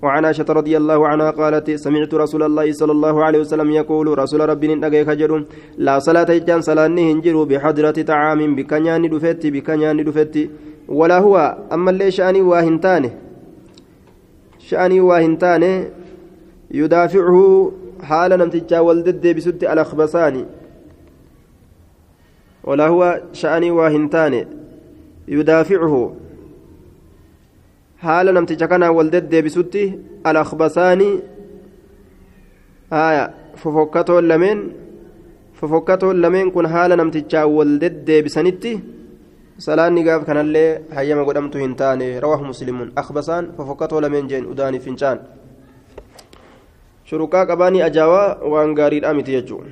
وعن عائشة رضي الله عنها قالت سمعت رسول الله صلى الله عليه وسلم يقول رسول ربي نجيك جرم لا صلاة جان صلاني هنجروا بحضرة طعام بكنيان دفتي بكنيان دفتي ولا هو أما اللي شأني واهنتانه شأني واهنتانه يدافعه حال نمتجا والدد بسد الأخبصاني ولا هو شأني واهنتانه يدافعه namticha kanaa wal deddeebisutti alakbasaanii haya fofokkatoon lameen fofokkatoon lameen kun haala namtichaa wal deddeebisanitti salaanni gaaf kanallee hayyama godhamtu hin taane rawaahu muslimuun akbasaan fofokkatoo lameen jeen udaanii fincaan shuruqaa qabaanii ajaawaa waan gaariidhaa miti jechuudha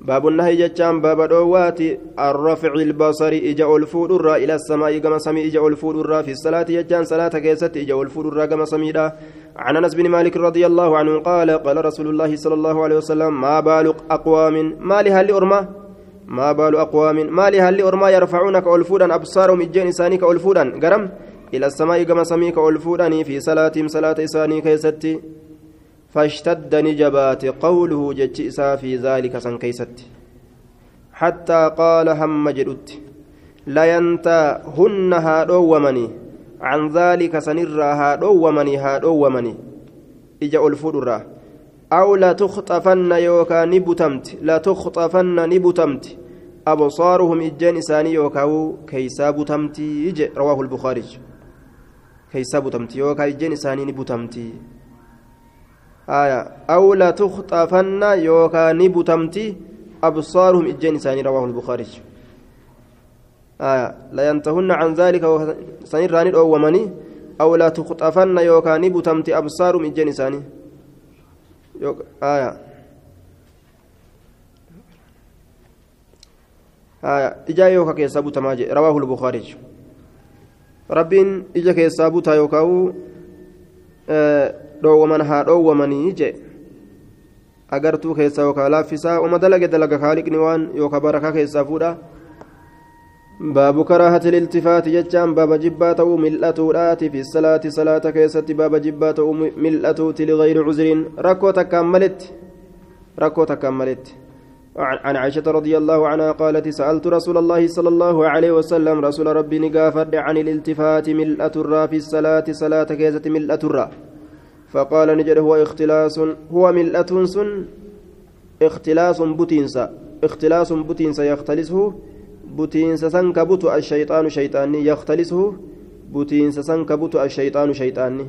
باب النهي جتان باب دوات الرفع البصر إجا الفود الرا إلى السماء كما سمي إجا الفود الرا في الصلاة جتان صلاة كيست إجا الفود الرا كما سمي عن أنس بن مالك رضي الله عنه قال قال رسول الله صلى الله عليه وسلم ما بال أقوام؟ ما لها لأرمى ما بال أقوام؟ ما لها لأرمى يرفعونك ألفودا أبصارهم إجان إساني كألفودا قرم إلى السماء كما سمي كألفودا في صلاتهم صلاة إساني كيستي فاشتد نجبات قوله جتش في ذلك سن كيست حتى قال هم جدت لا ينتهن هادو ومني. عن ذلك سنرا هادو ومني هادو ومني. إجا الفدرة أو لا تخطفن يوكا نبتمت لا تخطفن نبتمت. أبصارهم إجان إساني يوكاو كيسا بتمتي رواه البخاري. كيسا بتمتي يوكا إجان إساني نبتمتي. أو لا تخطفن يوكا نبتمتي أبصارهم إجين ساني رواه البخاري. آية. لا ينتهن عن ذلك سنيراني أو ومني. أو لا تخطفن يوكا نبتمتي أبصارهم إجين ساني. آية. آية. إجا يوكا كيسا بوتماجي رواه البخاري. ربين إجا كيسا بوتا يوكاو. آه dhoowwaman haa dhoowwamanii jee agartuu keessaa yookaan laaffisaa uma dalage dalaga kaaliqni waan yookaan barakaa keessaa fuudha karaahati liltifaati jechaan baaba jibbaa ta'uu mil'atuudhaati fi salaati salaata keessatti baaba jibbaa ta'uu mil'atuuti ligayri cuzriin rakkoo takkaan maletti rakkoo takkaan maletti عن عائشة رضي الله عنها قالت سألت رسول الله صلى الله عليه وسلم رسول ربي نقافر عن الالتفات ملأة الرا في الصلاة صلاة كيزة ملأة الرا فقال نجد هو اختلاس هو ملأة سن اختلاس بتينسا اختلاس بتينسا يختلسه بتينسا سنكبت الشيطان شيطاني يختلسه بتينسا سنكبت الشيطان شيطاني.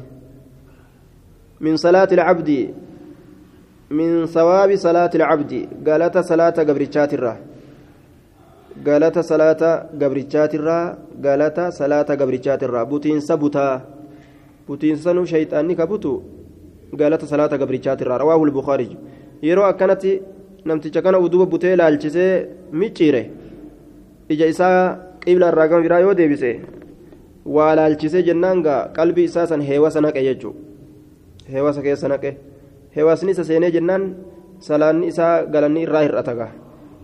من صلاة العبد من ثواب صلاة العبد قالت صلاة قبرتشات الراه قالت صلاة قبرتشات الراه قالت صلاة قبرتشات الراه بتينسا بتا butiinsanuu shayxaanni kabutu galata salaata gabrichaatirraa rawaahu lbukaarij yeroo akkanatti namticha kana uduba butee laalchisee micciire ija isaa qibla irraa gama biraa yoo deebise waa laalchisee jennaan gaa qalbii isaa san heewasa naqe jechuu heewasa keessa naqe heewasni isa seenee jennaan salaanni isaa galanni irraa hir'ata gaa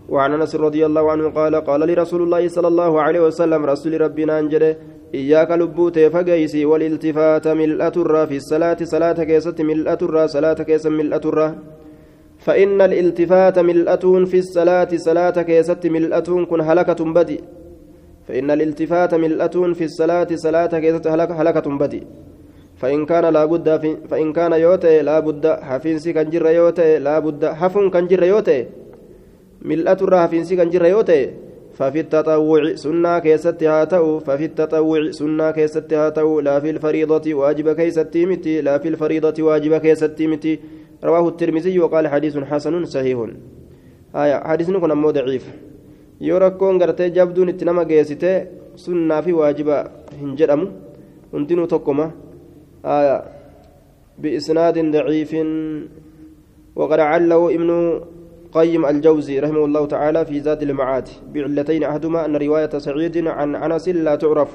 وعن انس رضي الله عنه قال قال لي رسول الله صلى الله عليه وسلم رسول ربنا انجده إياك لبوت فقيسي والالتفات ملأة الرا في الصلاة صلاة كيست ملأة الرا صلاة كيس ملأة الرا فإن الالتفات ملأة في الصلاة صلاة كيست ملأة كن هلكة بدي. فإن الالتفات ملأة في الصلاة صلاة كيست هلكة بدي. فإن كان لا بد في فإن كان يوتي لا بد حفينسي كان جر يوتي لا بد حفن كان جر يوتي. ملأة الرا حفينسي كان جر يوتي. ففي التطوع سنة كيست هاتو ففي التطوع سنة كيست هاتو لا في الفريضة واجب كيست متي لا في الفريضة واجب كيست متي. رواه الترمذي وقال حديث حسن صحيح. آية حديث نكون أمو ضعيف. يوركون غرتي جابدون اتنما جيسته سنة في واجب هنجرم هندنو تقوم. آية بإسناد ضعيف. وقد عله ابن قيم الجوزي رحمه الله تعالى في زاد المعاد. بعلتين أحدهما أن رواية سعيد عن أنس لا تعرف.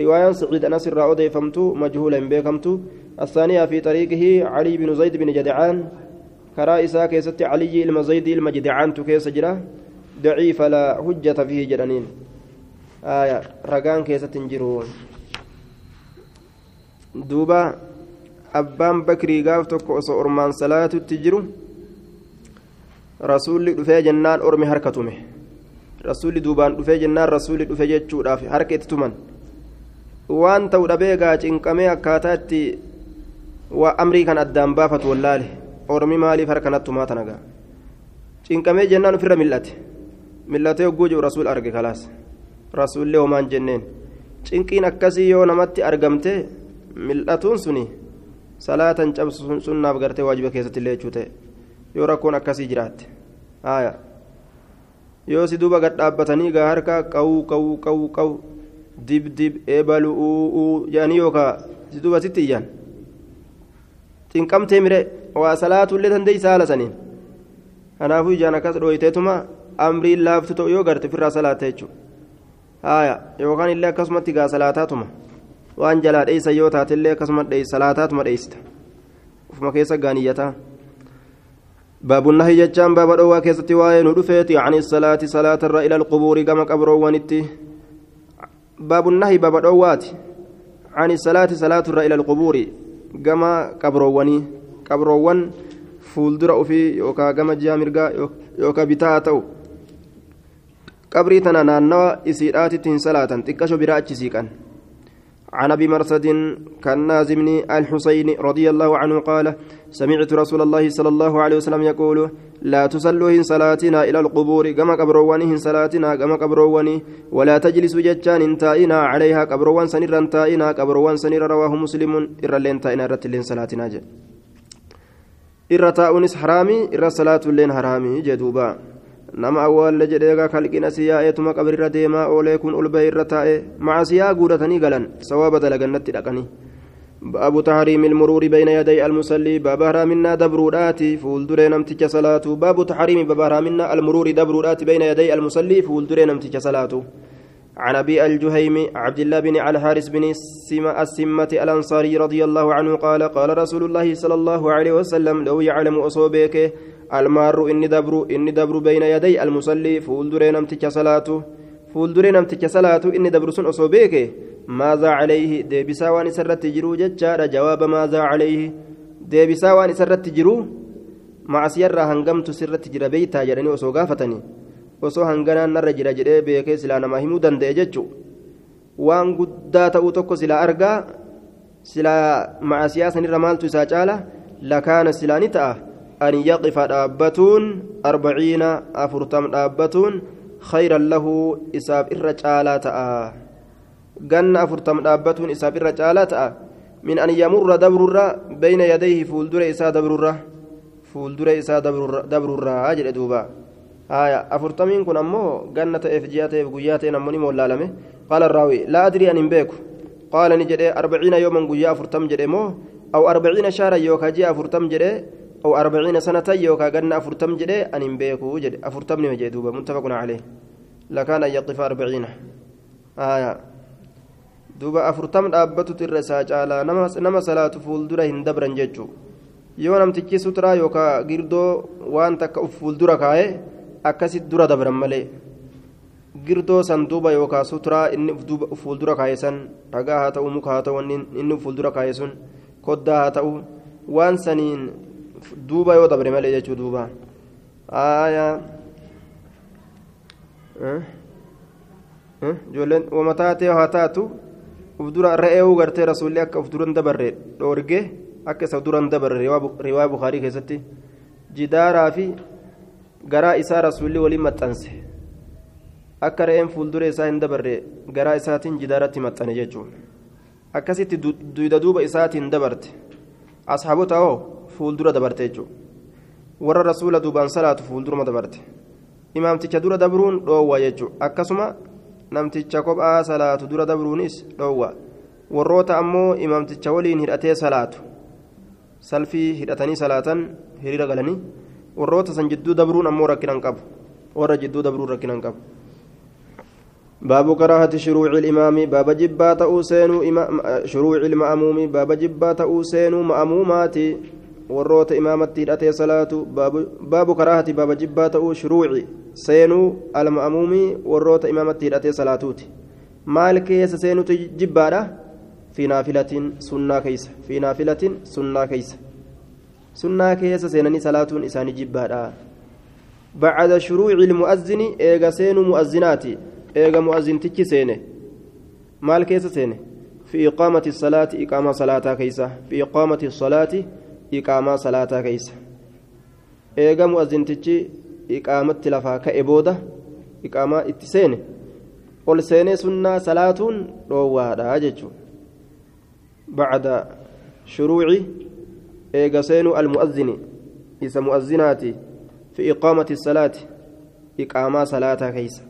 رواية سعيد أنس الرأودي فمت مجهولا بكمت الثانية في طريقه علي بن زيد بن جدعان. كرائسا كيست علي المزيد المجدعان تكيس جرا. ضعيف لا حجة فيه جرانين. آية رقان كيست جرون. دوبا أبان بكري قاف تكو أرمان صلاة تجرو. Rasuulli dhufee jennaan ormi harka tume. Rasuulli duubaan dhufee jennaan rasuulli dhufe jechuudhaaf harka itti tuman. Waan ta'u dhabee gaa cinqamee akkaataa itti waa amrii kan addaan baafatu wallaale. Ormi maaliif harka natti tumaa tana gaa? Cinqamee jennaan ofirra mil'ate mil'atee hogguu jiru rasuul arge kalaas. Rasuullee homaan jenneen. Cinqiin akkasii yoo namatti argamte mil'atuun suni salaatan cabsu sunnaaf gartee waajiba keessatti illee jechuu ta'e yoo rakkoon akkasii jiraatte haaya yoo si duuba gad dhaabbatanii gaa harka qawuu qawuu qawuu qawu dib dib eebalu uuu jedhanii yookaa si duuba sitti iyyan. Xinqamtee mire waa salaatullee dandeeysa haala saniin kanaafuu ijaan akkas dhooyteetuma amriin laaftu ta'u yoo garte ofirraa salaatte jechuudha. Haaya yookaan illee akkasumatti gaa salaataatuma. Waan jalaa dheeysa yoo taatellee akkasuma salaataatuma dheeysita. Ufuma keessa gaaniyyataa. باب النهي جتان باب دوا كيستي واي ندفيتي عن الصلاة صلاة إلى القبور كما قبروا ونتي. باب النهي باب دوات عن الصلاة صلاة إلى القبور كما قبروا وني. قبروا ون فولدر في يوكا كما جامرغا يوكا بتاتو. قبري تنا نانوا إسيرات تين صلاة تكشو براءتشي سيكان. عن أبي مرثد كالنازم الحسين رضي الله عنه قال سمعت رسول الله صلى الله عليه وسلم يقول لا تصلوا إن صلاتنا إلى القبور كما قبرواني إن صلاتنا كما قبرواني ولا تجلسوا جتان تائنا عليها قبروان سنيرا تائنا قبروان سنيرا رواه مسلم إرى لين تائنا رتلين صلاتنا جل إرى تاؤنس حرامي إرى صلاة لين حرامي جدوبا nama awwaalle jedheegaa kalqina siyaa'eetuma qabrirra deemaa oolee kun ol bahee irra taa'e macasiyaa guudatanii galan sawaaba dalagannatti dhaqanii baabu taxriimi ilmuruuri bayna yaday almusallii baaba haraaminaa dabruudhaati fuulduree namticha salaatu baabu taxriimi baaba haraaminaa almuruuri dabruudhaati bayna yaday almusallii fuulduree namticha salaatu عن ابي الجهيم عبد الله بن الحارث بن السمة الانصاري رضي الله عنه قال قال رسول الله صلى الله عليه وسلم لو يعلم اصوبك المار إني دبرو إني دبرو بين يدي المصلي فولدري نمتك صلاته فولدري نمتك صلاته إني دبرو سن أصوبيك ماذا عليه ديبسا وان سرت جرو ججار جواب ماذا عليه ديبسا وان سرت جرو سيرة هنقمت سرت جرى بيتا جرني وسو غافتني وسو هنقنا نر جرى جرى بيكي سلا نما همو دندي ججو waan guddaa ta'uu tokko silaa argaa silaa macasiyaa sanirra maaltu isaa caala? Lakaana silaa ni ta'a. أن يقف دابتون أربعين أفرتم دابتون خيرا له إساب الرجالات جن أفرتم دابتون إساب الرجالات من أن يمر دبر بين يديه فولدر إسا دبر فولدر إسا دبر أجل دوبا. آية أفرتمين كن أمو جنة إفجيات إفجيات نموني مولالمه قال الراوي لا أدري أن بيك قال نجد أربعين يوما قيا أفرتم جري مو. أو أربعين شهرا يوكا جي أفرتم جري. أو أربعين سنة يوكا قلنا أفرتم جدي أن بيكو جد أفرتم نمجي دوبا متفق عليه لكان يقف أربعين آية دوبا أفرتم أبتو ترساج على نما صلاة فولدرة هندبرا ججو yoo namtichi suturaa yookaan girdoo waan takka uf fuuldura kaa'e akkasit dura dabran malee girdoo san duuba yookaan suturaa inni uf fuuldura kaa'e san dhagaa haa ta'u muka haa ta'u inni uf fuuldura kaa'e sun koddaa haa ta'u waan saniin duuba yoo dabre malee jechuu duuba. Aayaa ijoolleen wama taatee haa taatu. Uf dura re'ee gartee rasuulli akka uf duran dabarre dhoorgee akka isa duran dabarre riwaa bukaarii keessatti jidaaraa fi garaa isaa rasuulli waliin maxxanse. Akka re'een fuuldura isaa hin dabarre garaa isaatiin jidaaratti maxxane jechuudha. Akkasitti duyda duuba isaatiin dabarte. Asxaabota hoo fuuldura dabarte jechuudha warra rasuula duubaan salaatu fuulduruma dabarte imaamticha dura dabruun dhoowwa jechuudha akkasuma namticha kophaa salaatu dura dabruunis dhoowwa warroota ammoo imaamticha waliin hidhatee salaatu salfii hidhatanii salaatan hiriira galanii warroota san jidduu dabruun ammoo rakkinan qabu warra jidduu dabruun rakkinan qabu. باب كراهة شروع الإمام باب جبات أوسين شروع المأموم باب جبات أوسين مأمومات وروت إمامتي الأتي صلاة باب, باب كراهة باب جبات شروع سينو المأموم وروت إمامتي الأتي صلاتوت مال كيس سينو جبارة في نافلة سنة كيس في نافلة سنة كيس سنة كيس سينني صلاة إساني جبارة بعد شروع المؤذن إيغا سينو مؤذناتي eega mu'azintichi seene. Maal keessa seene? Fi iqaamati salaati iqaamaa salaataa keeysa fi iqaamati salaati iqaamaa salaataa keeysa eega mu'azintichi iqaamatti lafaa ka'e booda iqaamaa itti seene ol seenee sunnaa salaatuun dhoowwaadha jechuun. Bacda shuruuci eega seenuu almu'azini isa mu'azinaati fi iqaamati salaati iqaamaa salaataa keeysa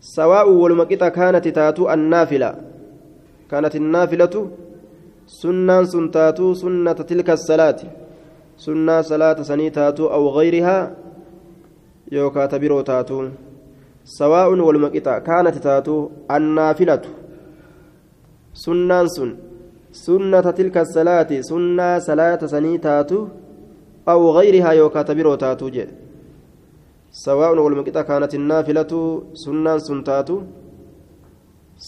sawaa'u walumaqixa kaanati taatuu annaafila kaanati annaafilatu والمقطع كانت تاتو النافلة كانت النافلة سنة سنتاتو سنة تلك الصلاة. سنة صلاة سني تاتو أو غيرها يوكا تبيرو تاتو. سواء والمقطع كانت تاتو النافلة. سنة سن. سنة تلك الصلاة سنة صلاة سني تاتو أو غيرها يوكا تبيرو تاتو جي. سواء والمقطع كانت النافلة سنة سنتاتو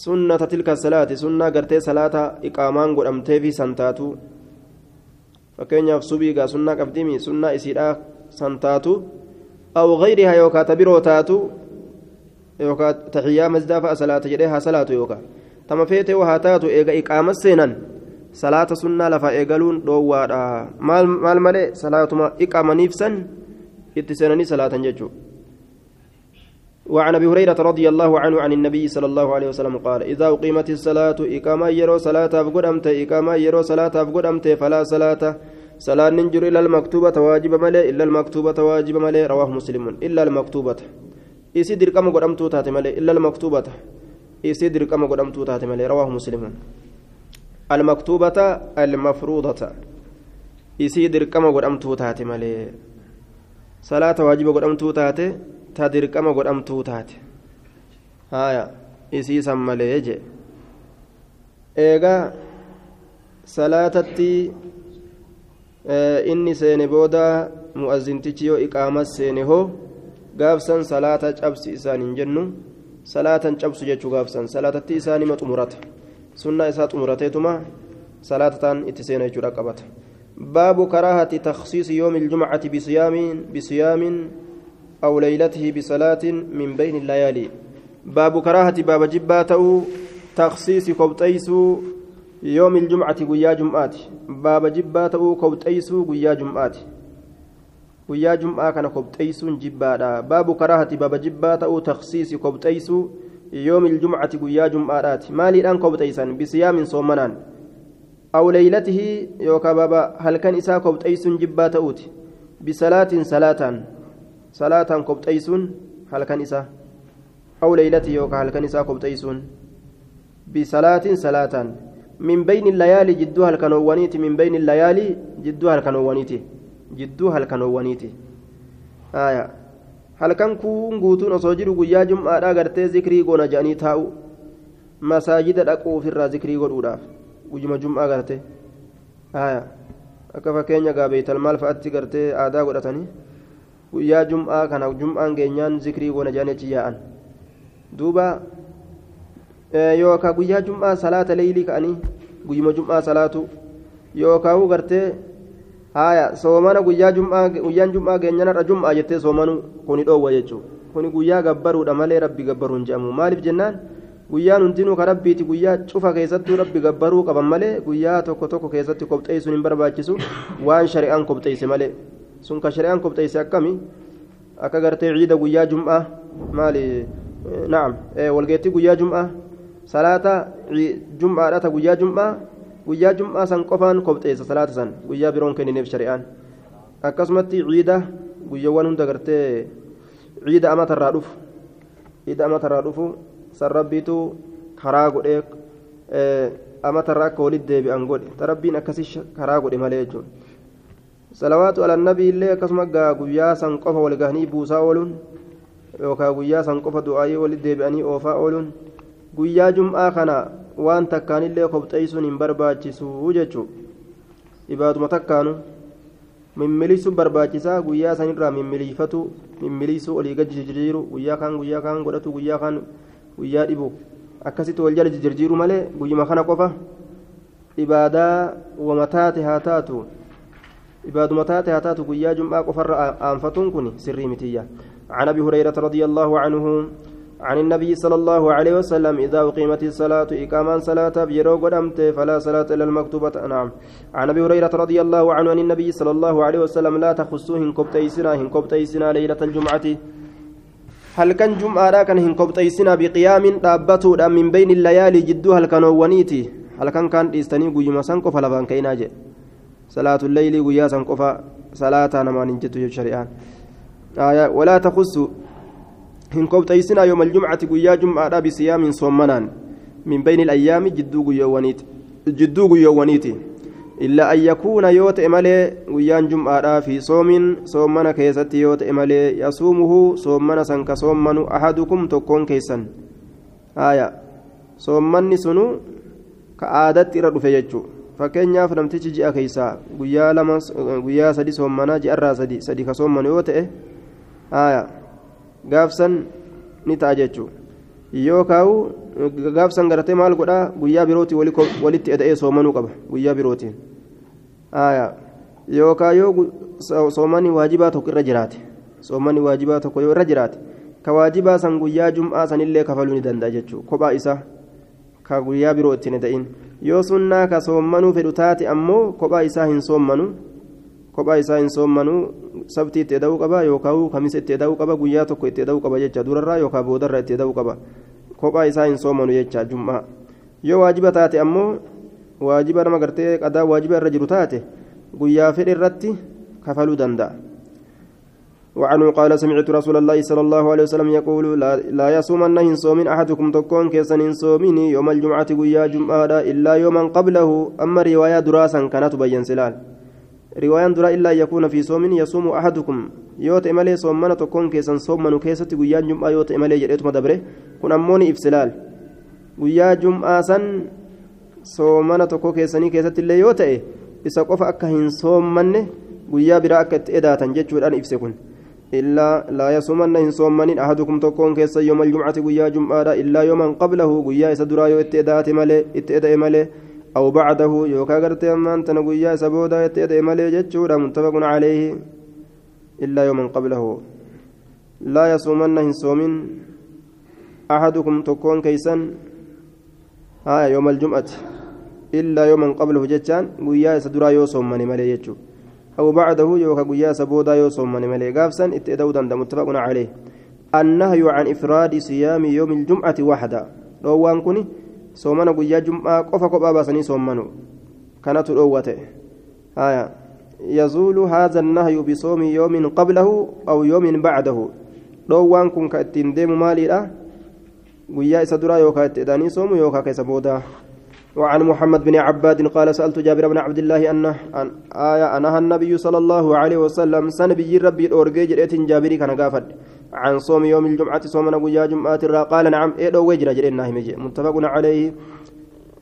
سنة تلك الصلاة سنة قرتي صلاة إقامان قدمتي في سنتاتو فكين صبيغا سنة قبديمي سنة إسيرا سنتاتو أو غيرها يوكا تبيرو تاتو يوكا تحيا مزدافة صلاة جريها صلاة يوكا تما فيتي وهاتاتو إيغا إقامة سينان صلاة سنة لفا إيغالون دووادا مال مال مالي صلاة ما إقامة نيفسن اتسنني صلاة ججو وعن أبي هريرة رضي الله عنه عن النبي صلى الله عليه وسلم قال إذا أقيمت الصلاة اقامه يرو صلاة افقدمت اقامه يرو صلاة افقدمت فلا صلاة. صلاة ننجر إلى المكتوبة واجب ملئ إلا المكتوبة واجب ملئ رواه مسلم. إلا المكتوبة. إسي درقم قدمتو تاتي ملئ إلا المكتوبة. إسي درقم قدمتو تاتي ملئ رواه مسلم. المكتوبة المفروضة. إسي درقم قدمتو تاتي ملئ salaata waajiba godhamtuu taate ta dirqama godhamtuu taate haya isiisan malee jee eegaa salaatatti inni seene booda mu'azzintichi yoo iqaamas seene hoo gaafsan salaata cabsi isaan hin jennu salaatan cabsu jechuu gaafsan salaatatti isaanima xumurata sunnaa isaa xumurateetuma salaatataan itti seena jechuudha qabata كراهة تخصيص يوم الجمعة بصيام بصيام أو ليلته بصلاة من بين الليالي. باب كراهة باب جباته تخصيص كوبتيس يوم الجمعة قيا جمعات. باب جباته كوبتيس قيا جمعات. قيا جمعة كان كوبتيس جبادا باب كراهة باب جباته تخصيص كوبتيس يوم الجمعة قيا جمعات. مالي الآن كوبتيسا بصيام صومنان. أو ليلته يوكا بابا هل كان إساء كوبتيس جبا تؤت بصلاة صلاة أو ليلته يوكا هل كان إساء كوبتيس بصلاة صلاة من بين الليالي جدوها الكنوانيت من بين الليالي جدوها الكنوانيت جدوها الكنوانيت آية هل كان كون قوتون أصوجر قيا جمعة أغرتي ذكري قونا جاني تاو مساجد أقو في الرا ذكري قول guyuma jum'aa garte haya akka fakkeenya gaabeetal maal fa'atti gartee aadaa godhatanii? Guyyaa jum'aa kana jum'aan geenyaan zikrii goona jaanechi yaa'an duuba yookaa guyyaa jum'aa salaata leeylii ka'anii guyyuma jum'aa salaatu yookaan gartee haya soomana guyyaa jum'aa guyyaan jum'aa geenyanarra jum'aa jettee soomanu kuni dhoowwa jechuudha kuni guyyaa gabbaruudha malee rabbi gabbaruun jedhamu maaliif jennaan guyyaan hundinuu ka rabbiiti guyyaa cufa keessattuu rabbi gabbaruu qaban malee guyyaa tokko tokko keessatti kobxeessuun hin barbaachisu waan shari'aan kobxeesse malee sun ka shari'aan kobxeesse akkami akka gartee ciida guyyaa jum'aa maali naam walgeettii guyyaa jum'aa salaata jum'aadha ta guyyaa jum'aa guyyaa jum'aa san qofaan kobxeessa salaata san guyyaa biroon kennineef shari'aan akkasumatti ciida guyyaawwan hunda gartee ciida amatarraa dhufu ciida amatarraa dhufu san rabbiitu karaa godhee amatarraa akka walitti deebi'an godhe ta rabbiin akkasii karaa godhe malee jechuudha salawaatu alannabii illee akkasuma gaa guyyaa san qofa wal gahanii buusaa ooluun yookaan guyyaa san qofa du'aayii walitti deebi'anii oofaa ooluun guyyaa jum'aa kana waan takkaanillee kobxeessuun hin barbaachisu jechuudha ibaaduma takkaanu mimmilisuun barbaachisaa guyyaa sanirraa mimmiliifatu mimmilisuu olii gadi jijjiiru guyyaa kaan guyyaa kaan godhatu guyyaa kaan guyyaa dhibu akkasitti wal jala jijjiiru malee guyyuma kana qofa ibaadaa wama taate haa taatu ibaaduma taate haa taatu guyyaa jum'aa qofarra aanfatuun kun sirrii mitiyya عن ابي هريره رضي الله عنه عن النبي صلى الله عليه وسلم إذا أقيمت الصلاة إقاما صلاة بيرو قدمت فلا صلاة إلا المكتوبة نعم عن أبي هريرة رضي الله عنه عن النبي صلى الله عليه وسلم لا تخصوه إن كبتيسنا إن كبتيسنا ليلة الجمعة هل كان جمعة كان إن كبتيسنا بقيام دابته من بين الليالي جدو هل كانوا ونيتي هل كان كان إستني قيما سنكو فلا بان كيناجي صلاة الليل قيا سنكو صلاة نمان جدو الشريعان آية ولا yooma aljumcati guyyaa jum'aadha bisiyaamin soommanaan min bayni alayyaami jidduu guyyoowwaniiti illaa an yakuuna yoo ta'e malee guyyaan jum'aadhaa fi soomin soommana keessatti yoo ta'e malee yasuumuhu soommana san ka soommanu ahadukum tokkoon keessan haya soommanni sunu ka aadatti irra dhufe jechuu fakkeenyaaf namtichi ji'a keeysaa guyyaa lama guyyaa sadi soommanaa ji'arraa sadi sadi ka soommanu yoo ta'e haya gaafsan ni ta'a jechuudha yoo kaa'u gaafsan garatee maal godhaa guyyaa birootii walitti eda'ee soomanuu qaba guyyaa birootiin yookaan yoo soomani waajibaa tokko irra jiraate soomani waajibaa tokko yoo irra jiraate ka waajibaa san guyyaa jum'aa sanillee kafaluu ni danda'a jechuudha kophaa isaa ka guyyaa biroo ittiin eda'in yoo sunnaa ka soomanuu fedhu taate ammoo kophaa isaa hin soomanu kophaa isaa hin soomanu sabtii itti eda'uu qaba yookaan kamisa itti eda'uu qaba guyyaa tokko itti eda'uu qaba jecha durarraa yookaan boodarraa itti eda'uu qaba kophaa isaa hin soomanu jecha jum'aa yoo waajiba taate ammoo waajiba nama gartee qadaa waajiba irra jiru taate guyyaa fedhe irratti kafaluu danda'a. وعنه قال سمعت رسول الله صلى الله عليه وسلم يقول لا, يصومن هنصوم أحدكم تكون كيسن هنصومين يوم الجمعة ويا جمعة إلا يوما قبله. أما رواية دراسا كانت تبين سلال. رواية درا إلا يكون في صوم يصوم أحدكم. يوت إمالي صومنا تكون كيسن صومنا كيسة ويا جمعة يوت إمالي جريت مدبره. كن أموني إفسلال ويا جمعة سن صومنا تكون كيسني كيسة اللي يوت إيه. إسا قف أكا هنصومن ويا برا أكا إداتا جتشو الآن إفسكن إلا لا يصومن إن صومن أحدكم تكون كيس يوم الجمعة ويا جمعة إلا يوما قبله ويا سدرا يو اتدات ملي اتدا ملي أو بعده يوكا غرت أمان تنويا سبودا اتدا ملي جتشورا متفق عليه إلا يوما قبله. لا يصومن إن صومن أحدكم تكون كيسا ها يوم الجمعة إلا يوما قبله جتشان ويا سدرا يو صومن ملي جتشو. أو بعده يوكا قيا سبودا يوصوم من ملي قافسا اتدودا متفق عليه. النهي عن إفراد صيام يوم الجمعة وحدا روان كوني صومنا قيا جمعة قفا قبا باسني صومنو كانت الأوة. آية. يزول هذا النهي بصوم يوم قبله أو يوم بعده. روان كن كأتين ديم مالي لا. قيا إسدرا يوكا اتداني صوم يوكا كيسبودا وعن محمد بن عباد قال سألت جابر بن عبد الله أن آية أنها النبي صلى الله عليه وسلم سنبي ربي الأورجي جريت جابري كان قافد عن صوم يوم الجمعة صومنا ويا جمعة قال نعم إيه لو وجر جرينا متفق عليه.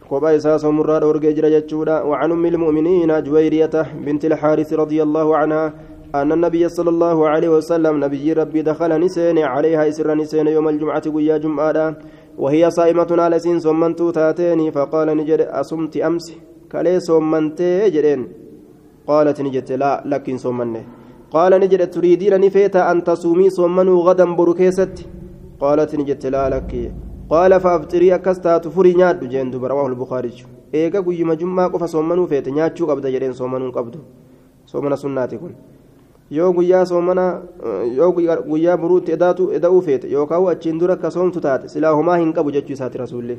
قبا إساء صوم الراد أورجي جرى وعن أم المؤمنين جويرية بنت الحارث رضي الله عنها أن النبي صلى الله عليه وسلم نبي ربي دخل نسين عليها إسر نسين يوم الجمعة ويا جمعة وهي صائمة على سين صمنت تاتيني فقال نجد أصمت أمس كلي صمنت جرين قالت نجد لا لكن صمني قال نجد تريدين نفيت أن تصومي صمنوا غدا بركيست قالت نجد لا لك قال فأفطري أكستات فري نياد جندو رواه البخاري إيجا قيما جمعة قف صومنو فيت نياتشو قبضة جرين صومنو قبضو صومنا سناتي كن yoo guyyaa soomana yoo guyyaa buruutti edaatu eda'uu feete. Yookaan achiin dura akka soomtu taate silaa homaa hin qabu jechuu isaati rasuullee.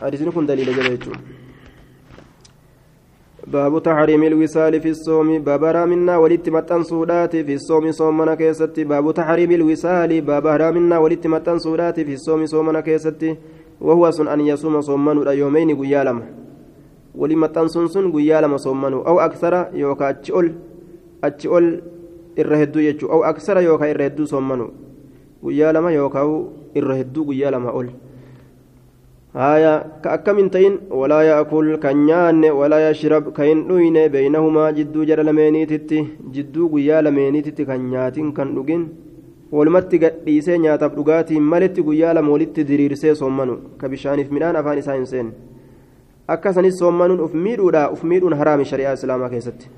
Hadiisni kun daliila jala jechuudha. باب تحريم الوصال في الصوم باب رامنا ولدت متن سودات في الصوم صومنا كيستي باب تحريم الوصال باب رامنا ولدت متن سودات في الصوم صومنا كيستي وهو سن أن يصوم صومن يومين قيالم ولمتن سن قيالم صومن أو أكثر يوكا achi ol irra hedduu jechuudha au aksara yookaan irra hedduu soomanu guyyaa lama yookaan irra hedduu guyyaa lama ol. Haya ka akkamin ta'in walaa yaakul kan nyaanne walaa yashrab ka hin dhuyne beeynahumaa jidduu jara lameeniititti jidduu guyyaa lameeniititti kan nyaatin kan dhugin walumatti gadhiisee nyaataaf dhugaatiin malitti guyyaa lama walitti diriirsee soommanu ka bishaaniif midhaan afaan isaa hin seenne akkasanis soommanuun uf miidhuudha uf miidhuun haraami shari'aa islaamaa keessatti.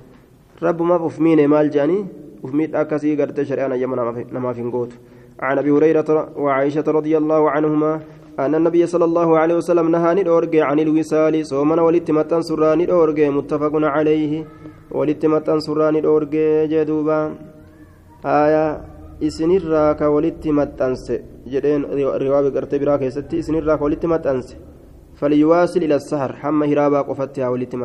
Miine maal jedhanii uf miidha akkasii gartee shari'aan ayyama namaaf hin gootu عن ابي هريره وعائشه رضي الله عنهما أن النبي صلى الله عليه وسلم نهى ندورج عن الوصال صومنا ولتمتن سران ندورج متفق عليه ولتمتن سران ندورج جدوبا آية isinirraa ka walitti maxxanse jedheen riwaabi gartee biraa keessatti isinirraa ka walitti maxxanse falyuwaasil ila sahar hamma hiraabaa qofatti haa walitti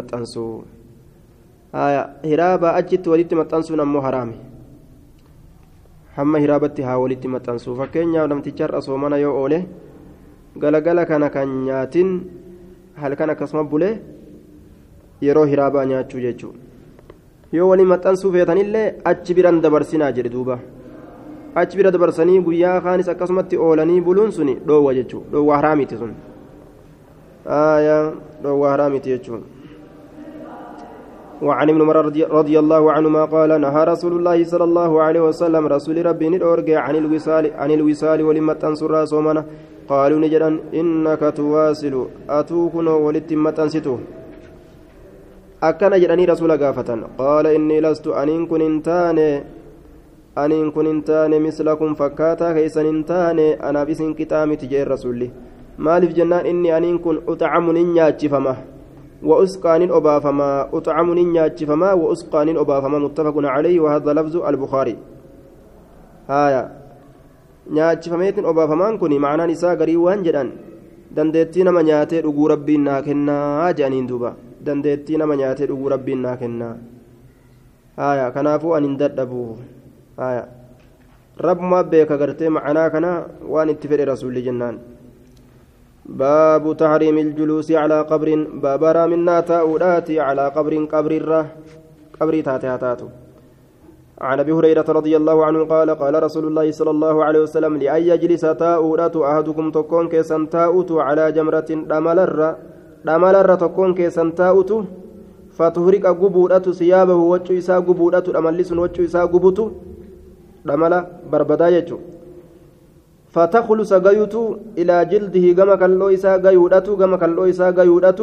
hiraabaa achitti walitti maxxansuun ammoo haraami hamma hiraabatti haa walitti maxxansu fakkeenyaaf namticharra soomana yoo oole galagala kana kan nyaatin halkan akkasuma bulee yeroo hiraabaa nyaachuu jechuudha yoo waliin maxxansuu feetanillee achi biran dabarsinaa jedhe duuba achi bira dabarsanii guyyaa kaanis akkasumatti oolanii buluun suni dhoowwa jechuudha dhoowwa haraamiti sun dhoowwa haraamiti jechuudha. وعن ابن عمر رضي الله عنهما قال نهى رسول الله صلى الله عليه وسلم رسول ربي ندورج عن الوصال عن الوصال ولما تنصر صومنا قالوا نجدا إنك تواصل أتوكن ولتمة أنستو أكن جدني رسول قافة قال إني لست أن كن انتان أن كن انتان مثلكم فكاتا كيسن انتان أنا بسن كتامي تجي الرسول. مالف جنان إني أن كن أطعم نياتي فما وأسقان أبافما أطعم نياتي فما وأسقان أبافما متفق عليه وهذا لفظ البخاري هايا obaafamaan kun ma'anaan isaa garii waan jedhan dandeettii nama nyaatee dhuguu rabbiin naa kennaa jedhaniin duuba dandeettii nama nyaatee dhuguu rabbiin naa kennaa haya kanaafuu ani hin dadhabu haya rabbumaa beeka gartee ma'anaa kana waan itti fedhe rasuulli jennaan باب تحريم الجلوس على قبر. بابرا منا تاؤداتي على قبر قبر الره قبر تاتي هاتاتو. عن أبي هريرة رضي الله عنه قال قال رسول الله صلى الله عليه وسلم لأن يجلس تاؤدات أحدكم تكون كيسن تاؤت على جمرة دملر دملر تكون كيسن تاؤت فتهرق قبودة ثيابه وجه إسا قبودة دملس وجه إسا قبوت دمل بربدا يجو. فتخلص غيوت إلى جلده كما كالو إسا غيودة كما كالو إسا غيودة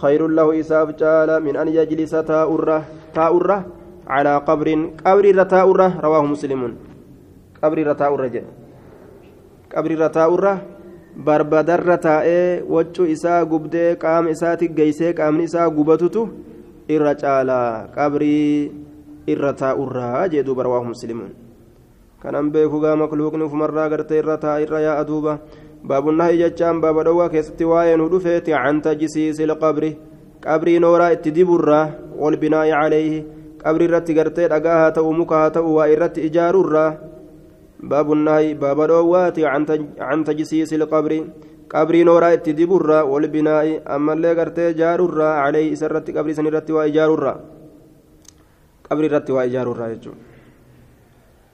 خير له إسا بجال من أن يجلس تاؤرة تاؤرة على قبر قبر رتاؤره رواه مسلم. قبر رتاؤره جل قبر رتاؤره barbaadarra taa'ee waccuu isaa gubdee qaama isaatti geessee qaamni isaa gubatutu irra caalaa qabrii irra taa'urraa muslimuun kanan beeku gaa makluuqni ufumarraa gartee irra taa irra yaa'a duuba. Baabunnahi jechaan baaba dhowwaa keessatti waa'ee nu dhufeeti can tajsiisi ilqabri qabrii nooraa itti diburraa walbinaa'i calayhi. Qabri irratti gartee dhagaa haa ta'u muka haa ta'u waa irratti ijaaruurraa. Baabunnahi baaba dhowwaati can tajsiisi qabrii nooraa itti diburraa walbinaa'i ammallee gartee ijaaruurraa calayhi isa irratti qabrii san irratti waa ijaaruurraa. Qabri irratti waa ijaaruurraa jechuudha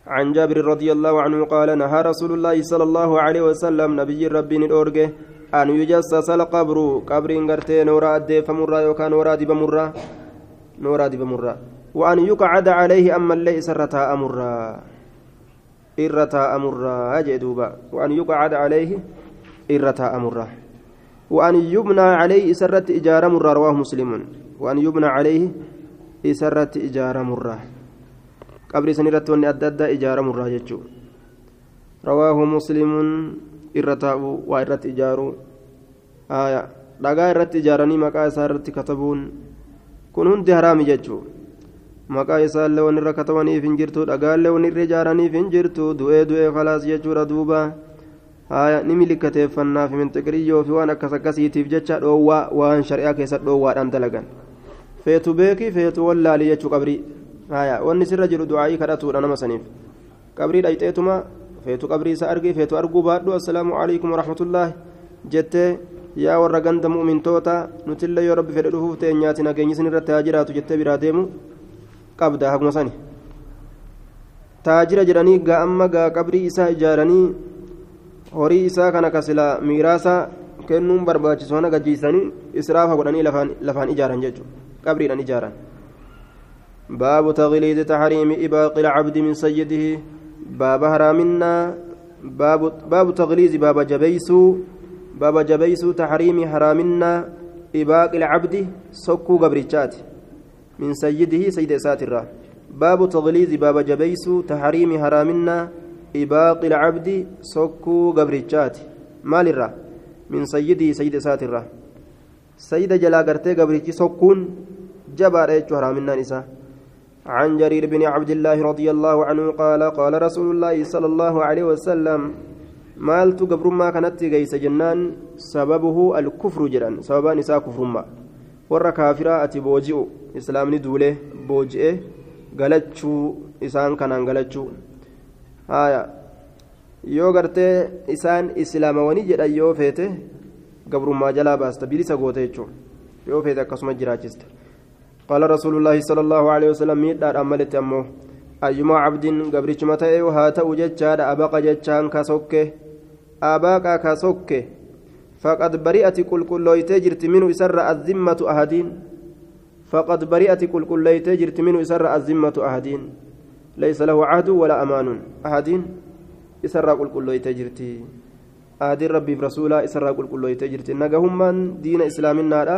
عن جابر رضي الله عنه قال نهى رسول الله صلى الله عليه وسلم نبي ربي الأورجه أن يجسس القبر قبر قرتي نورا أدي فمرا يوكا نورا دي بمرا نورا دي بمرا وأن يقعد عليه أما اللي سرتها أمرا irra taa'amurraa jee duuba waan yuqacada calayhi irra taa'amurraa waan yubnaa calayhi isarratti ijaaramurraa rawaahu muslimuun waan yubnaa calayhi isarratti ijaaramurraa qabri isan irratti wanni adda addaa ijaaramurraa jechuu. Rawaahu muslimuun irra taa'uu waa irratti ijaaruu dhagaa irratti ijaaranii maqaa isaa irratti katabuun kun hundi haraami jechuu. Maqaa isaallee waan irra katabaniif hin jirtu dhagaallee waan irra ijaaraniif hin jirtu du'ee du'ee khalaas jechuudha duuba. Haya ni milikateeffannaaf minxiqiriyyoo fi waan akkas akkasiitiif jecha dhoowwaa waan shari'aa keessa dhoowwaadhaan dalagan. Feetu beekii feetu wallaalii jechuu qabrii wanni sirra jiru du'aa'ii kadhatuudha nama saniif. Qabrii dhayxeetuma feetu qabrii isa argii feetu arguu baadhu assalaamu alaikum warahmatullaahi jettee yaa warra ganda mu'mintoota nutillee yoo rabbi fedhe dhufuuf ta'e nyaati nageenyisin irratti haa jiraatu jettee biraa deemu qabda haguma sani. Taajira jedhanii gaa amma gaa qabrii isaa ijaaranii horii isaa kana kasila miiraasa kennuun barbaachisu hana gajiisanii israafa godhanii lafaan ijaaran jechuudha. Qabriidhaan ijaaran باب تغليظ تحريم إباق العبد من سيده. باب هرامنا. باب باب تغليظ باب جبيسو باب جبيسو تحريم حرامنا إباق العبد سكو قبريتشات من سيده سيد ساترة باب تغليظ باب جبيسو تحريم حرامنا إباق العبد سكو قبريتشات مال الرا؟ من سيده سيد ساترة سيد جلا قرتي قبريتي سكون جبار حرامنا نساء عن جرير بن عبد الله رضي الله عنه قال قال رسول الله صلى الله عليه وسلم maaltu gabrummaa kanatti geeysa jennaan sababuhu alkufru jedhan sababaan isaa kufrummaa warra kaafiraa ati booji'u islaamni duulee booji'e galachuu isaan kanaan galachuu haya yoo gartee isaan islaamawanii jedhan yoo feete gabrummaa jalaa baasta bilisa goote jechuun yoo feete akkasuma jiraachiste قال رسول الله صلى الله عليه وسلم ميدار أملت أمه أيما عبد قبرش متى وهات وجتشاد أبقى جتشان كسوكة. أباك كسوكة. فقد برئت كل كل جرت منه يسر الذمة أهدين. فقد برئت كل كل جرت منه يسر الذمة أهدين. ليس له عهد ولا أمان. أهدين. يسر كل كل جرت. أهدين ربي برسوله يسر كل كل جرت. نجهم من دين إسلام النار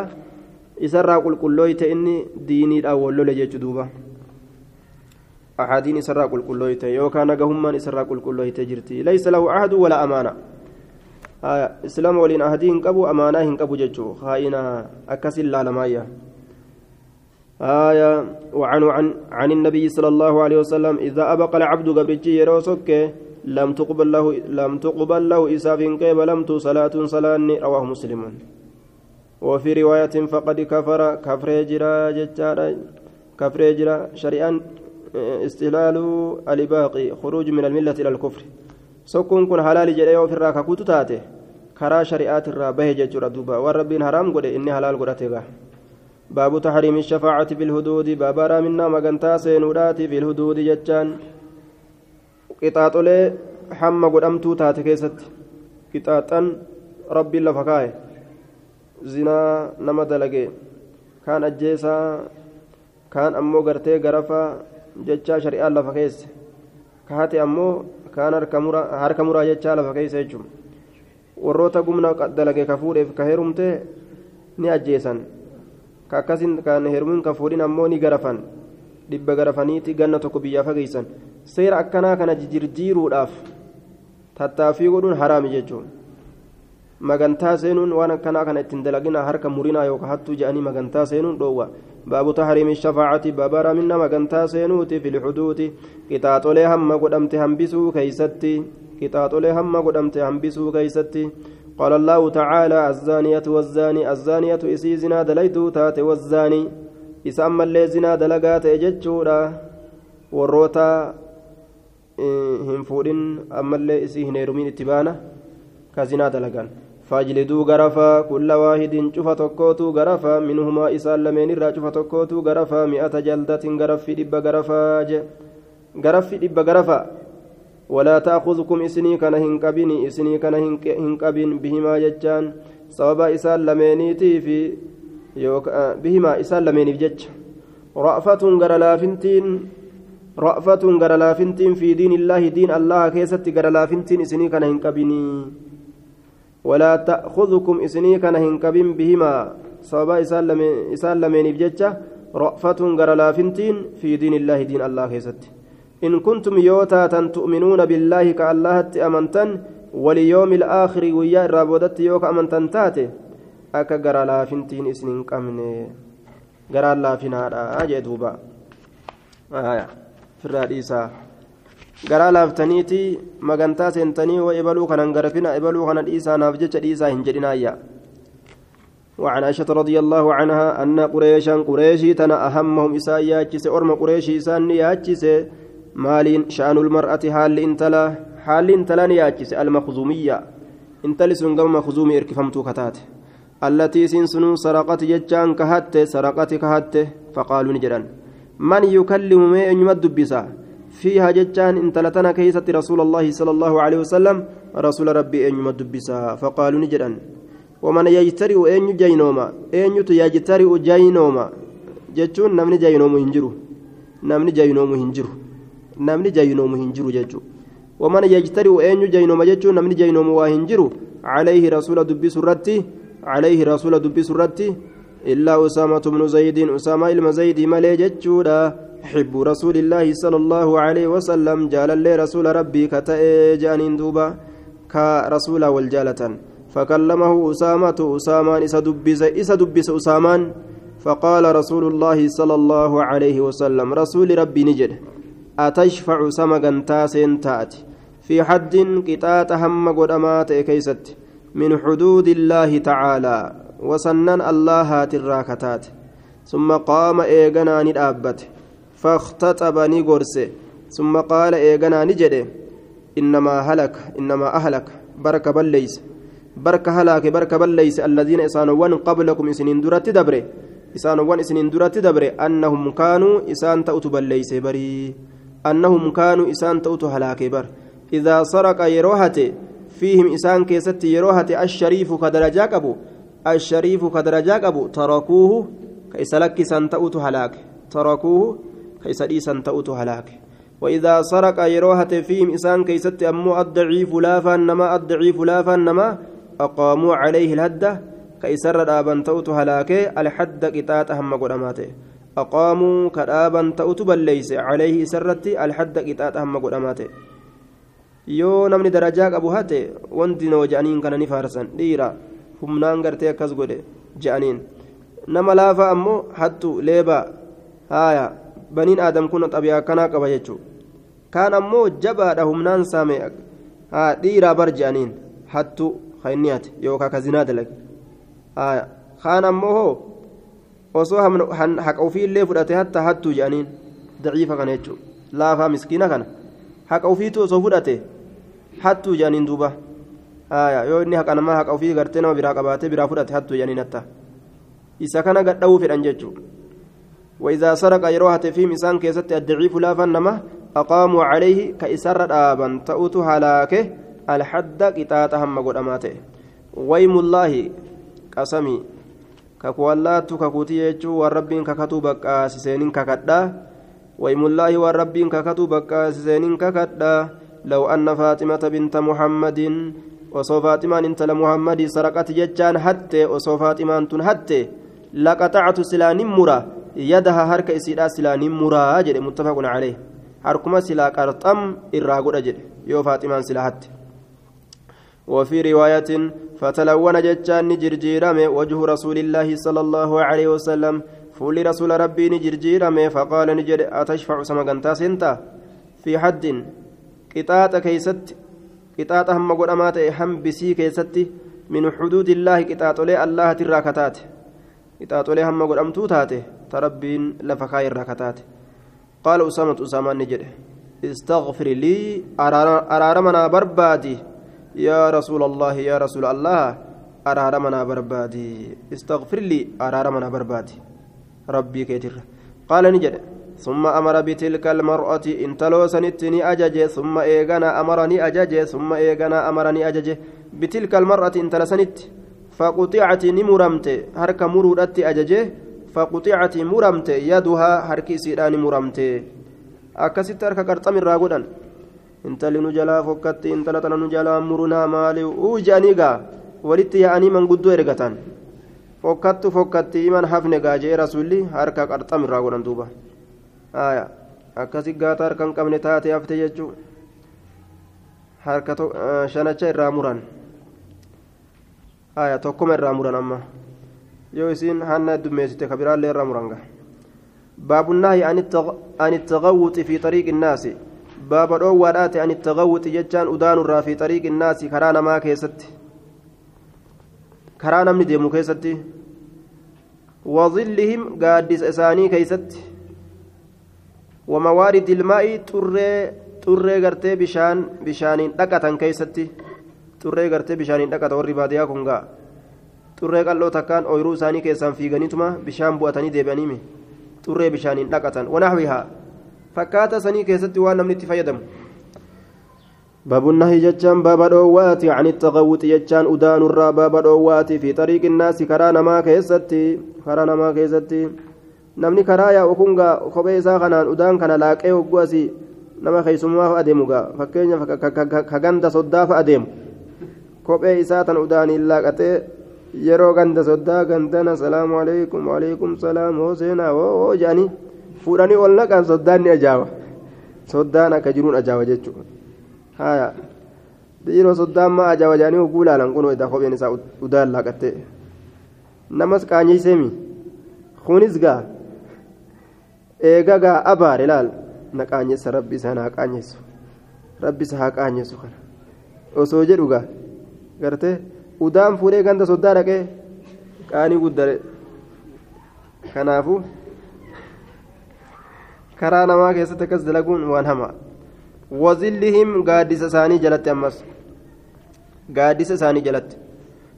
isarraa qulqullooyte inni diiniidhaan wallole jechu duuba ahadiin isarraa qulqullooyte yookaan nagahummaan isarraa qulqullooyte jirti laysa lahu ahadu wala amaana islaama waliin ahadii hin qabu amaanaa hin qabu jechuu haa'ina akkasin laalamaayya آية وعن عن عن النبي صلى الله عليه وسلم إذا أبقى العبد قبرتي يروسك لم تقبل له لم تقبل له إساف قبلمت صلاة صلاة رواه مسلم وفي رواية فقد كفر كفر جرا جتارا كفر جرا شريعا استهلال الباقي خروج من الملة إلى الكفر. سكون كن حلال جرا وفي الراكا كوتو تاتي كرا شريعات الرابه جتورا دوبا. والربين حرام قد إني حلال قد تيغا باب تحريم الشفاعة في الحدود باب رامنا مغنتا سينوراتي في الحدود جتان قطاطولي حمى قد أمتو تاتي كيست. قطاطا ربي لفكاي zinaa nama dalage kaan ajjeesaa kaan ammoo gartee garafa jechaa shari'aan lafa keesse kaate ammoo kaan harka muraa jechaa lafa keessa jechuun warroota gumna dalage ka fuudheef ka heerumte ni ajjeesan ka akkasin kan heerumin ka fuudhin ammoo ni garafan dhibba garafaniiti ganna tokko biyyaa fageessan seera akkanaa kana jijjiiruudhaaf tattaaffii godhuun haraami jechuudha. Magantaa seenuun waan akkanaa kana ittiin dalagina harka murinaa yookaan hattuu jedhanii magantaa seenuun dhoowwa baabu tahriimi shafaacati baaba raamina magantaa seenuuti filixuduuti qixaaxolee hamma godhamte hambisuu keeysatti qixaaxolee hamma godhamte hambisuu keeysatti قال الله تعالى الزانية والزاني الزانية إسي زنا دليتو تاتي والزاني إسا أما اللي زنا دلقات إجتشورا وروتا هنفورين أما اللي إسي هنيرمين اتبانا كزنا دلقان فاجلدوا غرفا كل واحد شوف تكوتو غرفا منهما إسال لمن الرا شوف تكوتو غرفا مئة جلدة غرف دب غرفا غرف دب غرفا ولا تأخذكم إسني كان هنكبني إسني كان هنكبن بهما ججان سبب إسال لمنيتي في بهما إسال لمني جج رأفة غرلافنتين رأفة غرلافنتين في دين الله دين الله كيست غرلافنتين إسني كان هنكبني ولا تأخذكم إسني كان هنكبين بهما. صوابا إسان لمن بججة رأفة غرلافنتين في دين الله دين الله كيست. إن كنتم يوتا تؤمنون بالله كالله أمنتن وليوم الآخر ويا الرابودت يوك أمن تنتاتي أكا غرا لافنتين إسنين قمني غرا لافنا أجي دوبا. آية. في الرئيسة garaa laaftaniiti magantaa seentanii wa ibaluu kanan garafina ibaluu kanan dhiisaa naaf jecha dhiisaa hin jedhinaayya وعن عائشة رضي الله عنها أن قريشا قريشي تنا أهمهم إساء ياتشس أرم قريشي إسان ياتشس مال شأن المرأة حال انتلا حال انتلا ياتشس المخزومية. انتلي سنقم مخزومي إركفمتو كتات. التي سنسنو سرقت ججان كهت سرقت كهت فقالوا نجرا من يكلم ما يمد بسا؟ فيها ججان انتلتنا كيسة رسول الله صلى الله عليه وسلم رسول ربي أن يمد بسا فقالوا نجرا ومن يجترئ أن جينوما أن يجترئ جينوما namni jaynoomu hin jiru namni jaynoomu hin jiru namni jaynoomu hin jiru jechuun waman yajtari'u eenyu jaynooma jechuun namni jaynoomu waa hin jiru calayhi rasuula dubbisu irratti calayhi rasuula dubbisu irratti illaa usaamatu bnu zaydiin حب رسول الله صلى الله عليه وسلم جال الله رسول ربي كتئ جانين دوبا كرسول والجالة فكلمه أسامة أسامان إسا دبس إسا دبس أسامان. فقال رسول الله صلى الله عليه وسلم رسول ربي نجد أتشفع سمغا تاسين تأتي؟ في حد قطات هم قدمات كيست؟ من حدود الله تعالى وسنن الله الراكتات ثم قام إيغنا ندابت فاختطب نيغورس ثم قال إيغنا نجد إنما هلك إنما أهلك. برك بليس. برك هلاك برك بليس. الذين إسانوان قبلكم إسنين درت دبره إسانوان إسنين درت دبره أنهم كانوا إسان تأت بليس بري. أنهم كانوا إسان تأت هلاك بر. إذا سرق يروهته فيهم إسان كيست يروهته الشريف كدرجاك أبو. الشريف كدرجاك أبو. تركوه كيسلك سان تأت هلاك. تركوه كيسديسا تأت هلاك. وإذا سرق يروهة فيهم إسان كيست أمو الضعيف لافا نما الضعيف لافا نما أقاموا عليه الهدة كيسر دابا تأت هلاك الحد قطات أهم قدماته. أقاموا كدابا تأت بل ليس عليه سرت الحد قطات أهم قدماته. yoo namni darajaa qabu hate wanti noo je'aniin kana ni faarsan dhiira humnaan gartee akkas godhe je'aniin nama laafa ammoo hattu leebaa haaya baniin aadam kun xabiyaa akkanaa qaba jechuudha kaan ammoo jabaadha humnaan saame dhiiraa bar je'aniin hattu kainniyaate yookaan kazinaa dalage kaan ammoo hoo osoo haqa ofiillee fudhate hatta hattuu je'aniin daciifa kana jechuudha laafaa miskiina kana haqa ofiitu osoo fudhate hattuu je'aniin duuba yoo inni haqa namaa haqa ofii gartee nama biraa qabaatee biraa fudhate hattuu je'aniin hatta isa kana gadha'uu fedhan jechuudha. وإذا سرق يروها فيهم إنسان كيست الضعيف لا فنما أقاموا عليه كإسر آبا تؤت هلاكه الحد قطاتهم قدماته ويم الله قسمي. ككوالات ككوتي يجو والربين ككتو بكا سيسينين ككدا. ويم الله والربين ككتو بكا سيسينين ككدا. لو أن فاطمة بنت محمد وصو فاطمة انت لمحمد سرقت ججان حتى وصو فاطمة حتى لقطعت سلان مرة يدها هرك إسيدا سلان مرة جد متفق عليه harkuma silaa qarxam irraa godha jedhe. Yoo faaximaan sila hatte. وفي رواية فتلون جتان جرجيرم وجه رسول الله صلى الله عليه وسلم فول رسول ربي نجرجيرم فقال نجر أتشفع سمغنتا سنتا في حد قطاة كيست قطاة هم قدامات هم بسي كيست من حدود الله قطاة لي الله تراكتات قطاة لي هم قدامتو تاته تربين لفخاي الراكتات قال أسامة أسامة نجد استغفر لي أرارمنا بربادي يا رسول الله يا رسول الله أرارمنا بربادي استغفر لي أرارمنا بربادي ربي كيتر قال نجد ثم أمر بتلك المرأة إن تلوسنتني أجج ثم إيغنا أمرني أجج ثم إيغنا أمرني أجج بتلك المرأة إن تلسنت فقطعت نمرمت هرك مرودت أججه فقطعت مرمت يدها هركي سيدان مرمت nu jalaa fokkatti intala tana nu jalaa murunaa maali uu jedhanii gaa walitti yaa'anii manguddoo ergatan fokkattu fokkatti iman hafne gaa jee rasuulli harka qarxami irraa godhan duuba akkasi gaata harka hin qabne taate hafte jechuu harka shanacha haya tokkoma irraa muran amma yoo isiin hanna dummeessite ka biraallee irraa muran gaha باب النهي عن التغوط في طريق الناس باب دhoowwaadhaati عن التغوط jechaan udaanurraa في طريق الناس karaa namaa keessatti karaa namni deemu keessatti وظلهم قادس إساني كيست وموارد الماء طري طري غرتي بشان بشانين دقة كيستي طري غرتي بشانين دقة وري باديا كونغا طري قالو تكان أويرو إساني كيسان في غنيتما بشان بواتني ديبانيمي xurree bishaaniin dhaqatan wanaxwihaa fakkaata sanii keessatti waan namni itti fayyadamu باب النهي جتان باب دواتي عن التغوط جتان أدان الرا باب دواتي في طريق الناس كرانا ما كيستي كرانا ما كيستي namni karaa yaa'u kun gaa kophee isaa kanaan udaan kana laaqee hogguu asii nama keessummaa fa'a adeemu gaa fakkeenyaaf ka ganda soddaa fa'a adeemu kophee isaa tan udaaniin laaqatee yeroo ganda soddaa gandana salaamu alaikum waalaikum salaam hoo seenaa hoo jedhanii fuudhanii ol naqan soddaan ni ajaawa soddaan akka jiruun ajaawa jechuudha haya dhiiroo soddaan maa ajaawa jedhanii hogguu ilaalan kun edaa kopheen isaa udaan laaqattee namas qaanyeesseemi kunis gaa eega gaa abaare laal na qaanyeessa rabbi isaa na qaanyeessu rabbi isa haa qaanyeessu kana osoo jedhu gaa gartee. udaan fuudhee ganda soddaa dhaqee qaanii guddare. Kanaafu karaa namaa keessatti akkas dalaguun waan hamaa wazillihim gaaddisa isaanii jalatti ammas. Gaaddisa isaanii jalatti.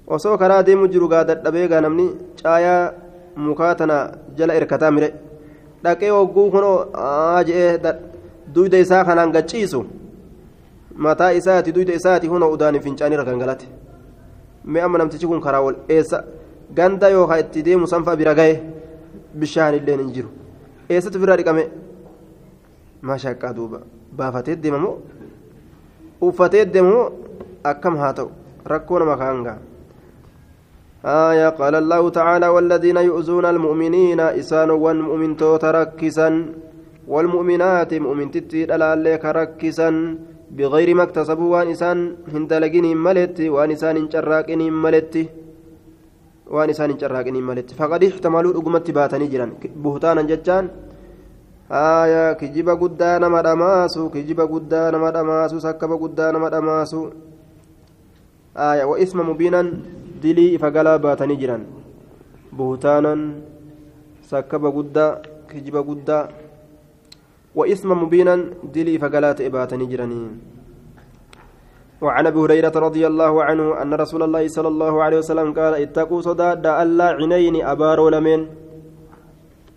Osoo karaa deemu jiru gaa dadhabee gaa namni caayaa mukaa tana jala irkataa mire. Dhaqee hogguu kunoo je'ee duyda isaa kanaan gacciisu mataa isaati duyda isaati hunoo udaanii fincaanii gangalate. mee amma namtichi kun karaa ol eessa ganda yookaan itti deemu sanfa bira gahe bishaan illee hin jiru eessatti ofirraa dhiqame maashaqqaa duuba baafatee deema moo uffatee deema moo akkam haa ta'u rakkoo nama kaangaa آية قال الله تعالى والذين يؤذون المؤمنين إسان والمؤمن تركسا والمؤمنات مؤمن تتي لك ركسا بغير ما اكتسبوا وان إسان هندلقين ملت وان إسان انشراقين ملت وان إسان انشراقين ملت. فقد احتملوا أقمت باتني جران بهتانا ججان آية كجيبا قدانا مداماسو كجيبا قدانا مداماسو سكبا قدانا مداماسو. آية وإثم مبينا دلي فقلا باتني جران بهتانا سكبا قدا كجيبا قدا. وإثم مبينا دلي فقلات إباتني جراني وعن أبي هريرة رضي الله عنه أن رسول الله صلى الله عليه وسلم قال اتقوا صداد ألا عينين أبارو لمن.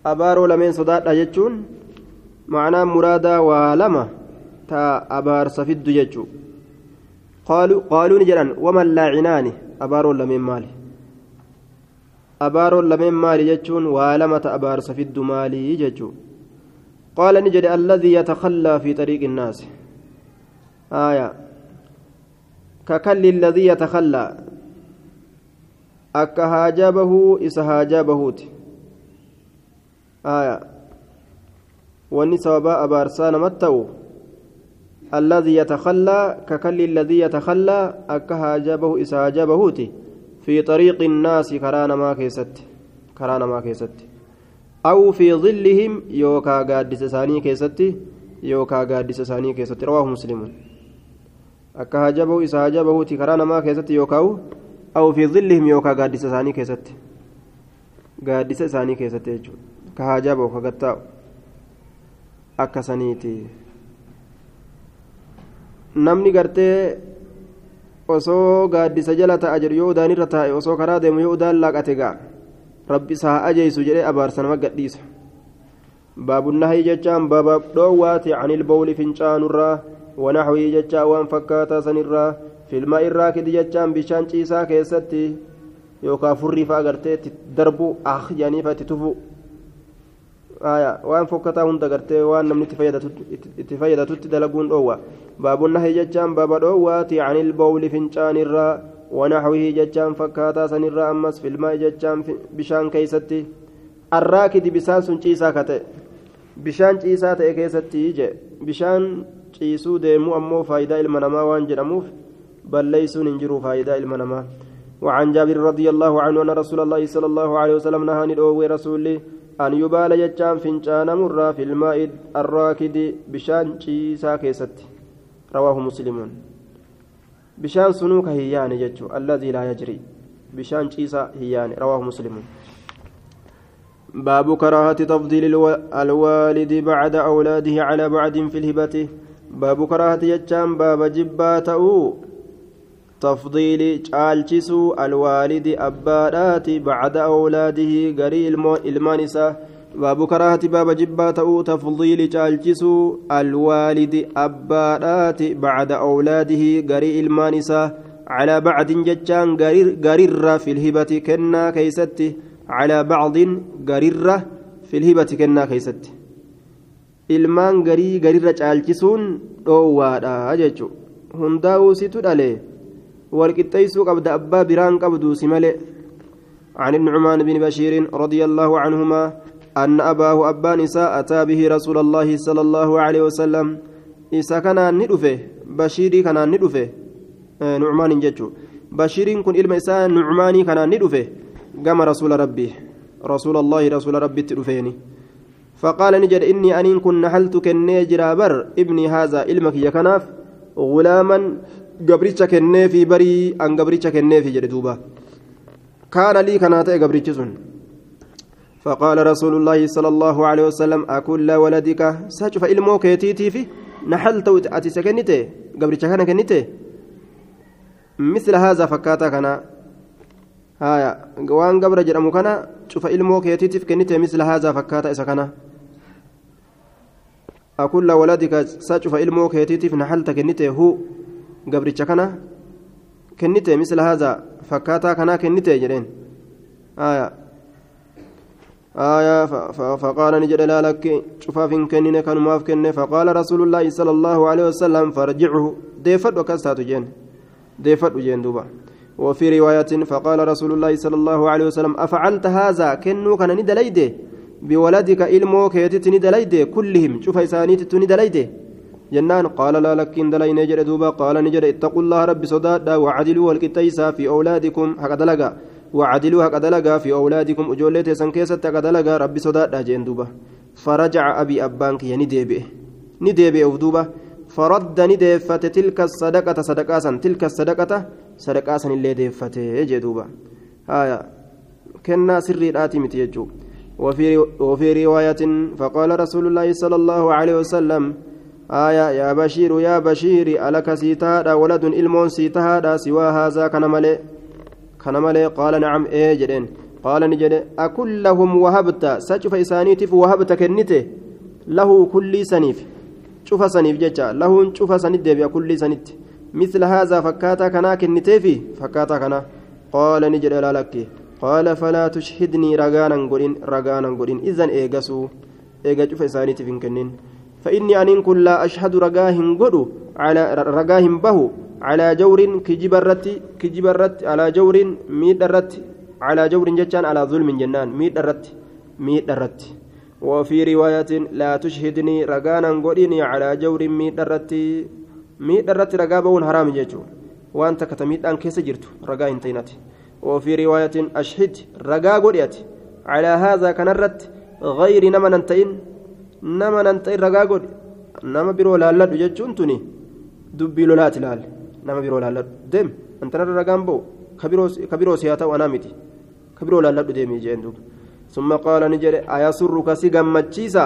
أبارو لمن صداد يجون معنى مرادا ولما تا أبار سفد يجو قالوا قالوا نجران وما اللاعنان أبارو لمن مالي. أبارو لمن مالي يجون ولما تا أبار سفد مالي يجو قال نجد الذي يتخلى في طريق الناس. آية. ككل الذي يتخلى. أك هاجبه إس هاجبهوت. آية. واني سوابا أبارسان متو. الذي يتخلى ككل الذي يتخلى أك هاجبه إس هاجبهوت. في طريق الناس كرانا ما كيست. كرانا ما كيست. أو في ظلهم يوكا قادس ثاني كيستي يوكا قادس ثاني كيستي رواه مسلم akka hajabahu isa hajabahuuti karaa namaa keessatti yookaan aw fi dhillihim yookaan gaaddisa isaanii keessatti gaaddisa isaanii keessatti jechuudha ka hajabahu ka gattaa'u akka saniiti namni gartee osoo gaaddisa jala ta'a jedhu yoo udaanirra taa'e osoo karaa deemu yoo udaan laaqate ga'a rabbi isaa ajjeesu jedhee abaarsa nama gadhiisa. Baabunnahi jechaan baaba dhoowwaati canil bawli fincaanurraa ونحوه ججا وان فكاتا سنرا في الماء الراكد ججان بشان عيسى كيستي يوكا فري فاغرتي دربو اخ يعني فتتفو آية وان فكاتا هند غرتي وان نمني تفيدة تدلقون أوى باب النهي ججان باب الأواتي عن البول فنشان الرا ونحوه ججان فكاتا سنرا أمس في الماء ججان بشان كيستي. الراكد بسان سن عيسى كتئ bishaan ciisaa ta'e keessatti je bishaan ciisuu deemuu ammoo faayidaa ilma namaa waan jedhamuuf balleeysuun hin jiru faayidaa ilma namaa وعن جابر رضي الله عنه أن رسول الله صلى الله عليه وسلم نهى ندعو رسولي أن يبال يجان فنجان مرة في الماء الراكد بشان شيسا كيست رواه بشان سنوك هيان يجو الذي لا يجري بشان شيسا هيان رواه مسلم باب كراهة تفضيل الوالد بعد أولاده على بعد في الهبة باب كراهة يجان باب جباته تفضيل caalchisuu الوالد أبادات بعد أولاده قري المانسة باب كراهة باب جباته تفضيل caalchisuu الوالد أبادات بعد أولاده قري المانسة على بعض جتان قرر في الهبة كنا كيستي على بعض قرر في الهبة كنا كيستي. ilmaan garii garirra caalchisuun dhoowwaadha jechuun hundaa'uu situ dhalee والقطيسو قبض أبا بران قبضو سمالي. عن النعمان بن بشير رضي الله عنهما أن أباه أبا نساء أتى به رسول الله صلى الله عليه وسلم. إسا كان ندفه بشيري كان ندفه. آه نعمان ججو بشير كن إلما إسا نعماني كان ندفه. قام رسول ربي. رسول الله رسول ربي تدفيني. فقال نجد إني أنين كن نحلت كنيجرا بر ابني هذا علمك يا كناف غلاما gabricha kenneefi barii an gabricha kenneefi jedhe duuba kaana lii kanaa ta'e gabrichi sun فقال رسول الله صلى الله عليه وسلم أكل ولدك؟ سأشوف إلمو كيتيتي في نحلت أتي سكنته قبل كان كنته مثل هذا فكاتا كان هايا وان قبل جرمو كان شوف إلمو كيتيتي في كنته مثل هذا فكاتا إسا كان أكل ولدك؟ سأشوف إلمو كيتيتي في نحلت كنته هو gabricha kana kennite misla haza fakkaataa kanaa kennite jedheen aya آية فقال نجد لا لك شفاف كنين كان ماف كنين فقال رسول الله صلى الله عليه وسلم فرجعه. ديفت وكستات جين. ديفت جين دوبا. وفي رواية فقال رسول الله صلى الله عليه وسلم أفعلت هذا؟ كنو كان ندليده بولدك إلمو كيتت ندليده كلهم شوف إسانيت ندليده جنان قال لا لكن دلي نجر دوبا. قال نجر اتقوا الله رب صدادا وعدلوا والكتيسا في أولادكم. حق دلقا وعدلوا حق دلقا في أولادكم أجولت سنكيسة حق دلقا رب صدادا جين دوبا فرجع أبي أبانك يعني ديبئ. نديبئ دوبا فرد نديفت تلك الصدقة صدقاسا. تلك الصدقة صدقاسا اللي ديفت جدوبا آية. كنا سري الآتي متيجو وفي وفي رواية فقال رسول الله صلى الله عليه وسلم آية. يا بشير يا بشير ألك سيتادا ولد إلمون سيتادا سوى هذا كان ملي كان ملي قال نعم إيه جدين قال نجد أكلهم وهبت سجف إسانيتف وهبت كنته له كل سنيف شوف سنيف جتا له شوف سنيف ديبيا كل سنيت مثل هذا فكاتا كنا كنتيفي فكاتا كنا قال نجد لا لك قال فلا تشهدني رغانا قرين رغانا قرين إذن إيغسو إيغا شوف إسانيتف كنين فإني أن كن لا أشهد رجاهم قدو على رجاهم به على جور كجبرت كجبرت على جور ميد الرت على جور جتان على ظلم جنان ميد الرت ميد الرت وفي رواية لا تشهدني رجانا قديني على جور ميد الرت ميد الرت رجابون حرام جيجو وأنت كتميد أن كيس جرت رجا انتينات. وفي رواية أشهد رجا قديت. على هذا كنرت غير nama nan ta'e ragaa godhe nama biroo laalladhu jechuun tuni dubbii lolaati laal nama biroo laalladhu deem antanarra ragaan ba'u ka biroo siyaa ta'u anaa miti ka biroo laalladhu deemii jeen duuba summa qaala ni jedhe ayasurruka si gammachiisa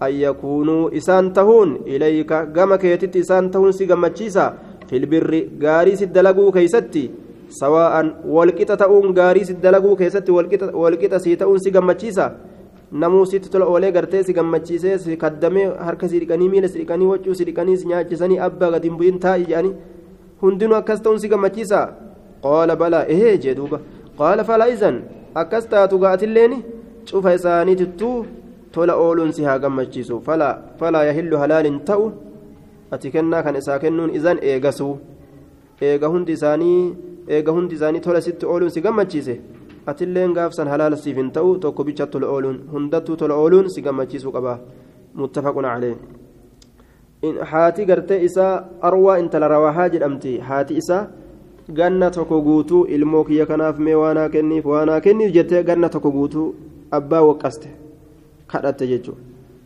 an yakuunuu isaan tahuun ilayka gama keetitti isaan tahuun si gammachiisa filbirri gaarii si dalaguu keeysatti sawaa'an walqixa ta'uun gaarii si dalaguu keessatti walqixa sii ta'uun si gammachiisa namuu sitti tola oolee gartee si gammachiisee si kaddamee harka si dhiqanii miila si dhiqanii waccuu si dhiqanii si nyaachisanii abbaa gadi hin bu'in taa'i jedhanii hundinuu akkas ta'uun si gammachiisa qaala balaa ehee jee duuba qaala falaa izan akkas taatu ga'atilleen cufa isaaniitittuu tola ooluun si haa gammachiisu falaa yahillu halaalin ta'u ati kennaa kan isaa kennuun izan eegasuu eega hundi isaanii eega hundi isaanii tola sitti ooluun si gammachiise atilleen gaafsan halaala siif hin ta'u tokko bicha tola ooluun hundattuu tola ooluun si gammachiisuu qaba muttafaqun calee haati gartee isaa arwaa intala rawahaa jedhamti. Haati isaa ganna tokko guutuu ilmoo kiyya kanaaf mee waanaa kenniif waanaa kenniif jettee ganna tokko guutuu abbaa waqqaste kadhatte jechuudha.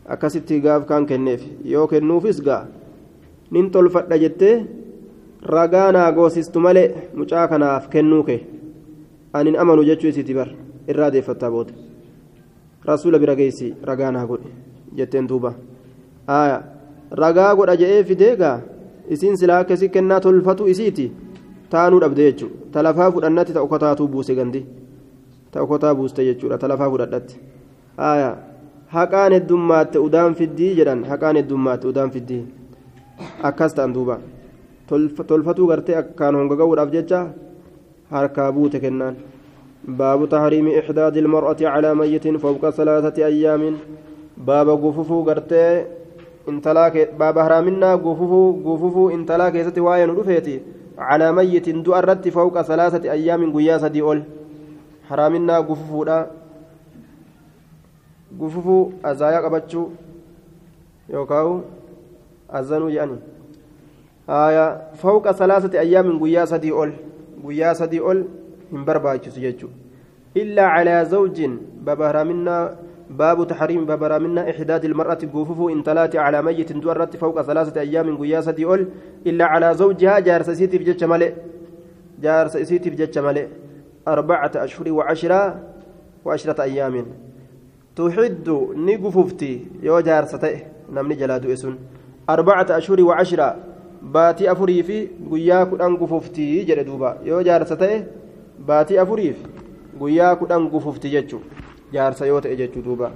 Akkasitti gaaf kaan kenneef. Yoo kennuufis ga'a nin tolfadha jettee ragaa naa goosistu malee mucaa kanaaf kennuu kee. Anin amanu jechuu isiiti bar irraa deeffattaa booda rasuula bira geessi ragaa naa godhe jetteen duuba ragaa godha je'ee fideegaa isiin silaa akkasii kennaa tolfatu isiiti taanuu dhabde jechuudha talafaa fudhannatti ta'u kotaatuu buuse gandi ta'u kotaa buuste jechuudha talafaa fudhadhatti haqaan heddummaatti udaan fiddii jedhan haqaan heddummaatti udaan fiddii akkas ta'an duuba tolfatuu gartee akkaan hongaga'uudhaaf jecha harkaa buute kennaan baabu tahriimi ixdaadi ilmar'ati calaa mayyitin fawqa salaasati ayyaamin baaba gufufuu gartee intalaa baaba haraaminaa gufufuu gufufuu intalaa keessatti waa'ee nu dhufeeti calaa mayyitin du'a irratti fawqa salaasati ayyaamin guyyaa sadii ol haraaminaa gufufuudha gufufuu azaayaa qabachuu yookaan azanuu jedhani haaya fawqa salaasati ayyaamin guyyaa sadii ol guyyaa sadii ol hin barbaachisu jechuudha illaa calaa zawjin baaba haraaminaa باب تحريم باب رامنا إحداد المرأة قوفف إن تلاتي على ميت دورت فوق ثلاثة أيام قياسة ديول إلا على زوجها جارس سيتي بجتش ملئ جارس سيتي بجتش ملئ أربعة أشهر وعشرة وعشرة أيام. تحد نقففتي يو جارستي نمني جلاد إسن. أربعة أشهر وعشرة. باتي أفري في قيا كدن يو جارستي باتي أفري في قيا كدن jaarsa yoo ta'e jechuu duuba.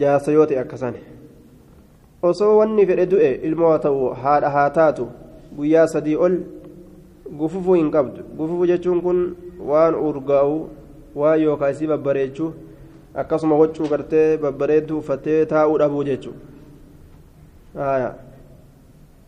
Jaarsa yoo ta'e akkasaan osoo wanni fedhe du'e ilmoo haa ta'u haadha haa taatu guyyaa sadii ol gufufuu hin qabdu. Gufufuu jechuun kun waan urgaa'u waan yookaan isii babbareechuu akkasuma waccuu gartee babbareedduu uffattee taa'uu dhabuu jechuudha.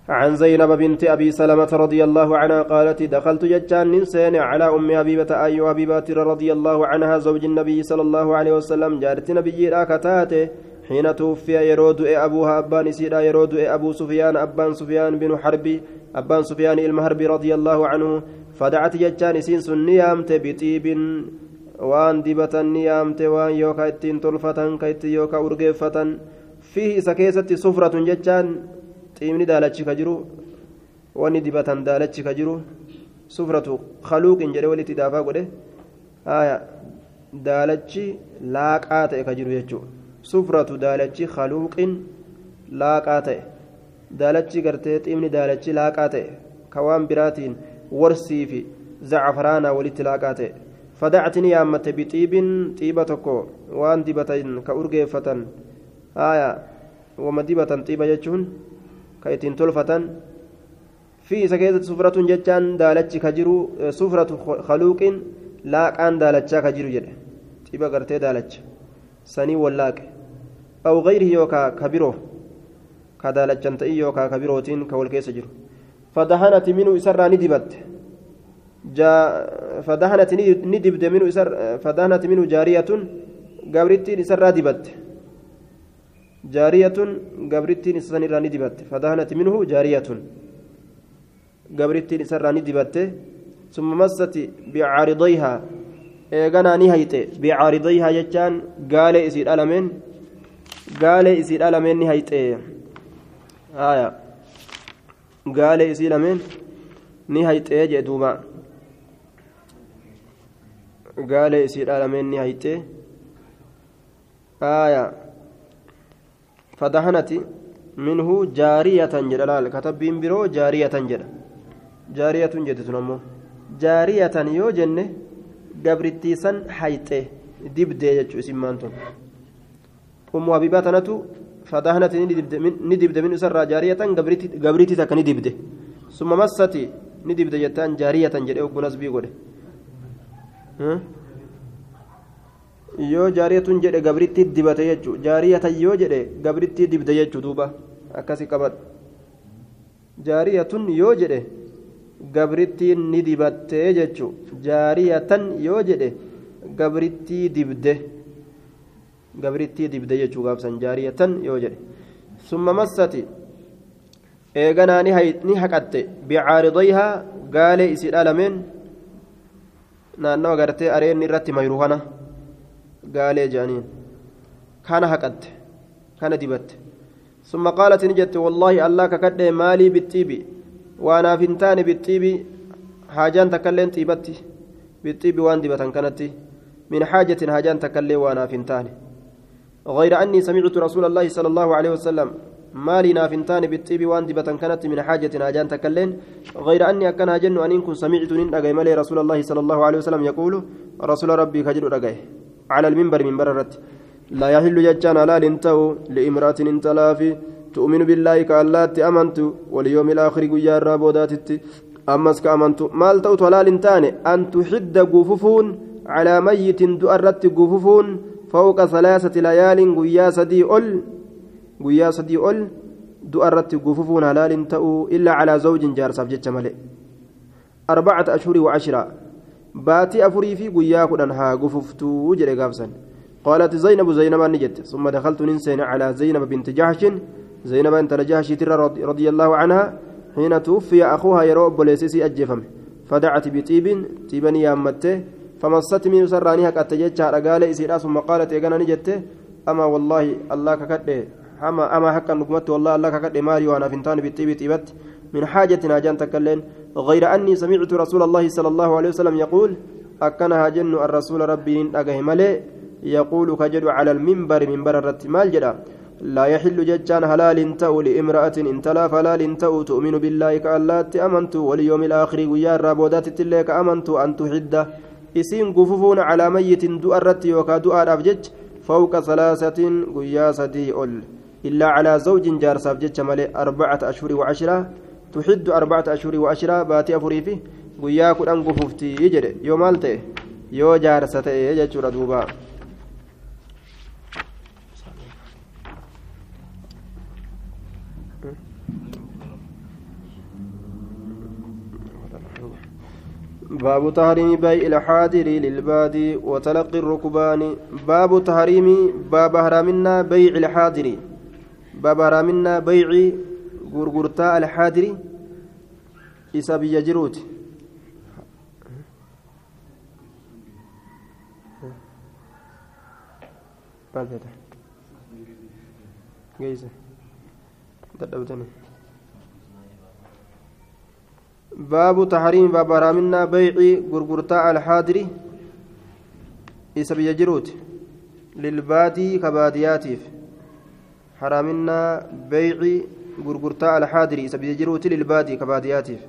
عن زينب بنت أبي سلمة رضي الله عنها قالت دخلت جتان ننسين على أم أبيبة أي أبيبة رضي الله عنها زوج النبي صلى الله عليه وسلم جارت نبي راكتاته حين توفي يرود أبوها أبان سيدا يرود أبو سفيان أبان سفيان بن حرب أبان سفيان المهرب رضي الله عنه فدعت جتان سين نيامت بطيب دبة نيامت وان يوكا إتين طلفة كيت يوكا أرقفة فيه سكيسة صفرة جتان xiimni daalachi ka jiru wanni dibatan daalachi ka jiru sufratu kaluuqin jedhe walitti daafaa godhe haya daalachi laaqaa ta'e ka jiru jechuudha sufratu daalachi kaluuqin laaqaa ta'e daalachi gartee xiimni daalachi laaqaa ta'e ka waan biraatiin warsii fi zacfaraanaa walitti laaqaa ta'e fadactini yaammate bixiibin xiiba tokko waan dibatan ka urgeeffatan haya wama dibatan xiiba jechuun ka ittiin tolfatan fi isa keessatti sufratuun jechaan daalachi ka jiru sufratu kaluuqiin laaqaan daalachaa ka jiru jedhe xiba gartee daalacha sanii wallaaqe aw gayrihi yookaa ka biroo ka daalachan ta'ii yookaa ka birootiin ka wal keessa jiru fadahanati minuu isarraa ni dibatte fadahanati ni jaariyatun gabrittiin isarraa dibatte جارية قبرتين سنرى ندبت فدهنت منه جارية قبرتين سنرى ندبت ثم مست بعارضيها eeganaa ni hayxe bicaaridayihaa jechaan gaalee isii dhalameen gaalee isii dhalameen ni hayxe haya gaalee isii lameen ni hayxee jee duuba gaalee isii dhalameen ni hayxe haya fadahanati minhu jaariyatan jedha laal. Katabbiin biroo jaariyatan jedha. Jaariyatun jette sun ammoo. Jaariyatan yoo jenne gabrittiisan hayxe dibdee jechuu isin maantun ummu habibaa tanatu fadahanati ni dibde min isarraa jaariyatan gabritti takka ni dibde. Summa massati ni dibde jettaan jaariyatan jedhe ogguu nasbii godhe. Hmm? Yoo jaariyatun jedhe gabritti dibate jechuudha jaariyatan yoo jedhe gabritti dibde jechuudha duuba. Akkasi qabadhu. Jaariyatun yoo jedhe gabrittiin ni dibattee jechuudha jaariyatan yoo jedhe gabrittii dibde. Gabrittii dibde jechuu gaafsan jaariyatan yoo jedhe. Summa massati. Eeganaa ni haqatte. Bicaaridayhaa gaalee isiidha lameen naannoo agartee areenni irratti mayru kana gaalee jedhaniin kana haqatte kana dibatte ثم قالت نجت والله الله ككد مالي بالطيب وأنا فنتان بالطيب حاجان تكلم طيبتي بالطيب وان دبتان كانت. من حاجة حاجان تكلم وأنا فنتان غير أني سمعت رسول الله صلى الله عليه وسلم مالي نافنتان بالطيب وان دبتان كانت من حاجة حاجان تكلم غير أني أكن هاجن أن كن سمعت نين رسول الله صلى الله عليه وسلم يقول رسول ربي كجل على المنبر من بررت لا يحل ججان لا لنتو لامرأة انتلافي. تؤمن بالله كاللات أمنت واليوم الآخر قيا الرابودات أمس كأمنت مال توت ولا لنتان أن تحد قففون على ميت دؤرت قففون فوق ثلاثة ليال قيا سدي أل قيا سدي أل دؤرت قففون هلال تأو إلا على زوج جار سبجت ملئ أربعة أشهر وعشرة. باتي أفري في قيا كدنها قففتو جري قابسن قالت زينب زينب نجت ثم دخلت ننسين على زينب بنت جحش زينب انت جحش رضي الله عنها حين توفي اخوها يرى بوليسيسي اجفم فدعت بطيب تيبني يامته فمست من سرانيها قد تجتها رجال اسيرا ثم قالت أنا نجت اما والله الله ككد اما اما حقا نقمت والله الله ككد ماري وأنا فنتان بطيب تيبت من حاجة ناجان تكلين. غير أني سمعت رسول الله صلى الله عليه وسلم يقول أكنها جن الرسول ربي أجه ملئ يقول كجد على المنبر منبر الرت مال جدا. لا يحل ججان هلال تأو لامرأة إن تلا فلال تأو تؤمن بالله كاللات أمنت واليوم الآخر ويا الرابودات تلك أمنت أن تحد. إسين قففون على ميت دؤ الرت وكا دؤ الأفجج فوق ثلاثة ويا أول. إلا على زوج جار سافجج ملئ أربعة أشهر وعشرة. تحد أربعة أشهر وعشرة باتي أفري فيه ويا كدن قففتي يجري. يوم مالته يو جار ستي يجر دوبا. باب تحريم بيع الحاضر للبادي وتلقي الركبان. باب تحريم باب هرامنا بيع الحاضر. باب هرامنا بيع غرغرتا الحاضر إسا بيجروت جيزة تدبتني باب تحريم باب رامنا بيع غرغرتا الحاضر إسا بيجروت للبادي كبادياتيف حرامنا بيع غرغرتا الحاضر إسا بيجروت للبادي كبادياتيف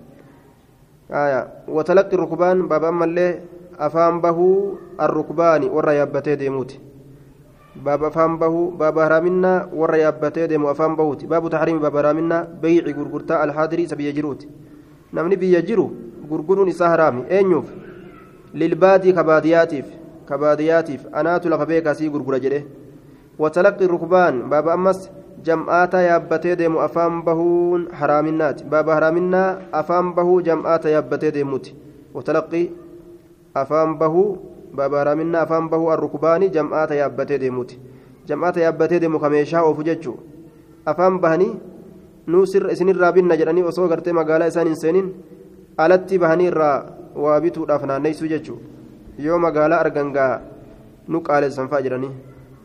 آية وتلقي الركبان باب أما اللي أفهم به الركبان ورا يابتي ديموت باب أفهم به باب هرامنا ورا يابتي ديمو أفهم بهوت باب تحريم باب هرامنا بيع غرغرتا الحاضر إسا بيجروت biyya jiru gurguruun isaa haraami. Eenyuuf? Lilbaadii kabaadiyaatiif kabaadiyaatiif anaatu lafa beekasii gurgura jedhe. Watalaqi rukbaan baaba ammas jam'aata yaabbatee deemu afaan bahuun haraaminaati baaba haraaminaa afaan bahuu jam'aata yaabbatee deemuuti watalaqi afaan bahuu baaba haraaminaa afaan bahuu arrukbaani jam'aata yaabbatee deemuuti jam'aata yaabbatee deemu ka meeshaa oofu jechuu. Afaan bahanii nuu isinirraa binna jedhanii osoo gartee magaalaa isaan hin seenin alatti bahanii irraa waa bituudhaaf naanneessuu jechuudha yoo magaalaa argan gaa nu qaaleessan fa'a jedhanii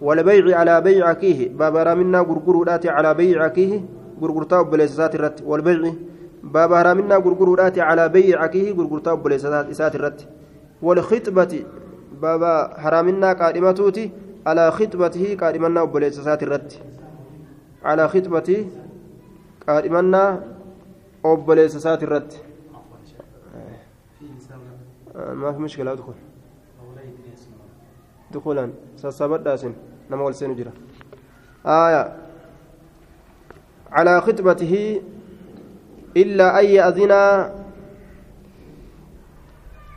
bayci akiihi baabaraaminnaa gurguruudhaati alaa bayci akiihi gurgurtaa obboleessa isaati irratti walbayci baabaraaminnaa gurguruudhaati alaa bayci akiihi gurgurtaa obboleessa isaati irratti walkhixbati baaba haraaminaa qaadhimatuuti alaa khixbatihi qaadhimannaa obboleessa isaati irratti alaa khixbatii qaadhimannaa obboleessa isaati irratti ما في مشكلة أدخل دخولا سسابت داسن نما والسين جرا آية. على خطبته إلا أن يأذن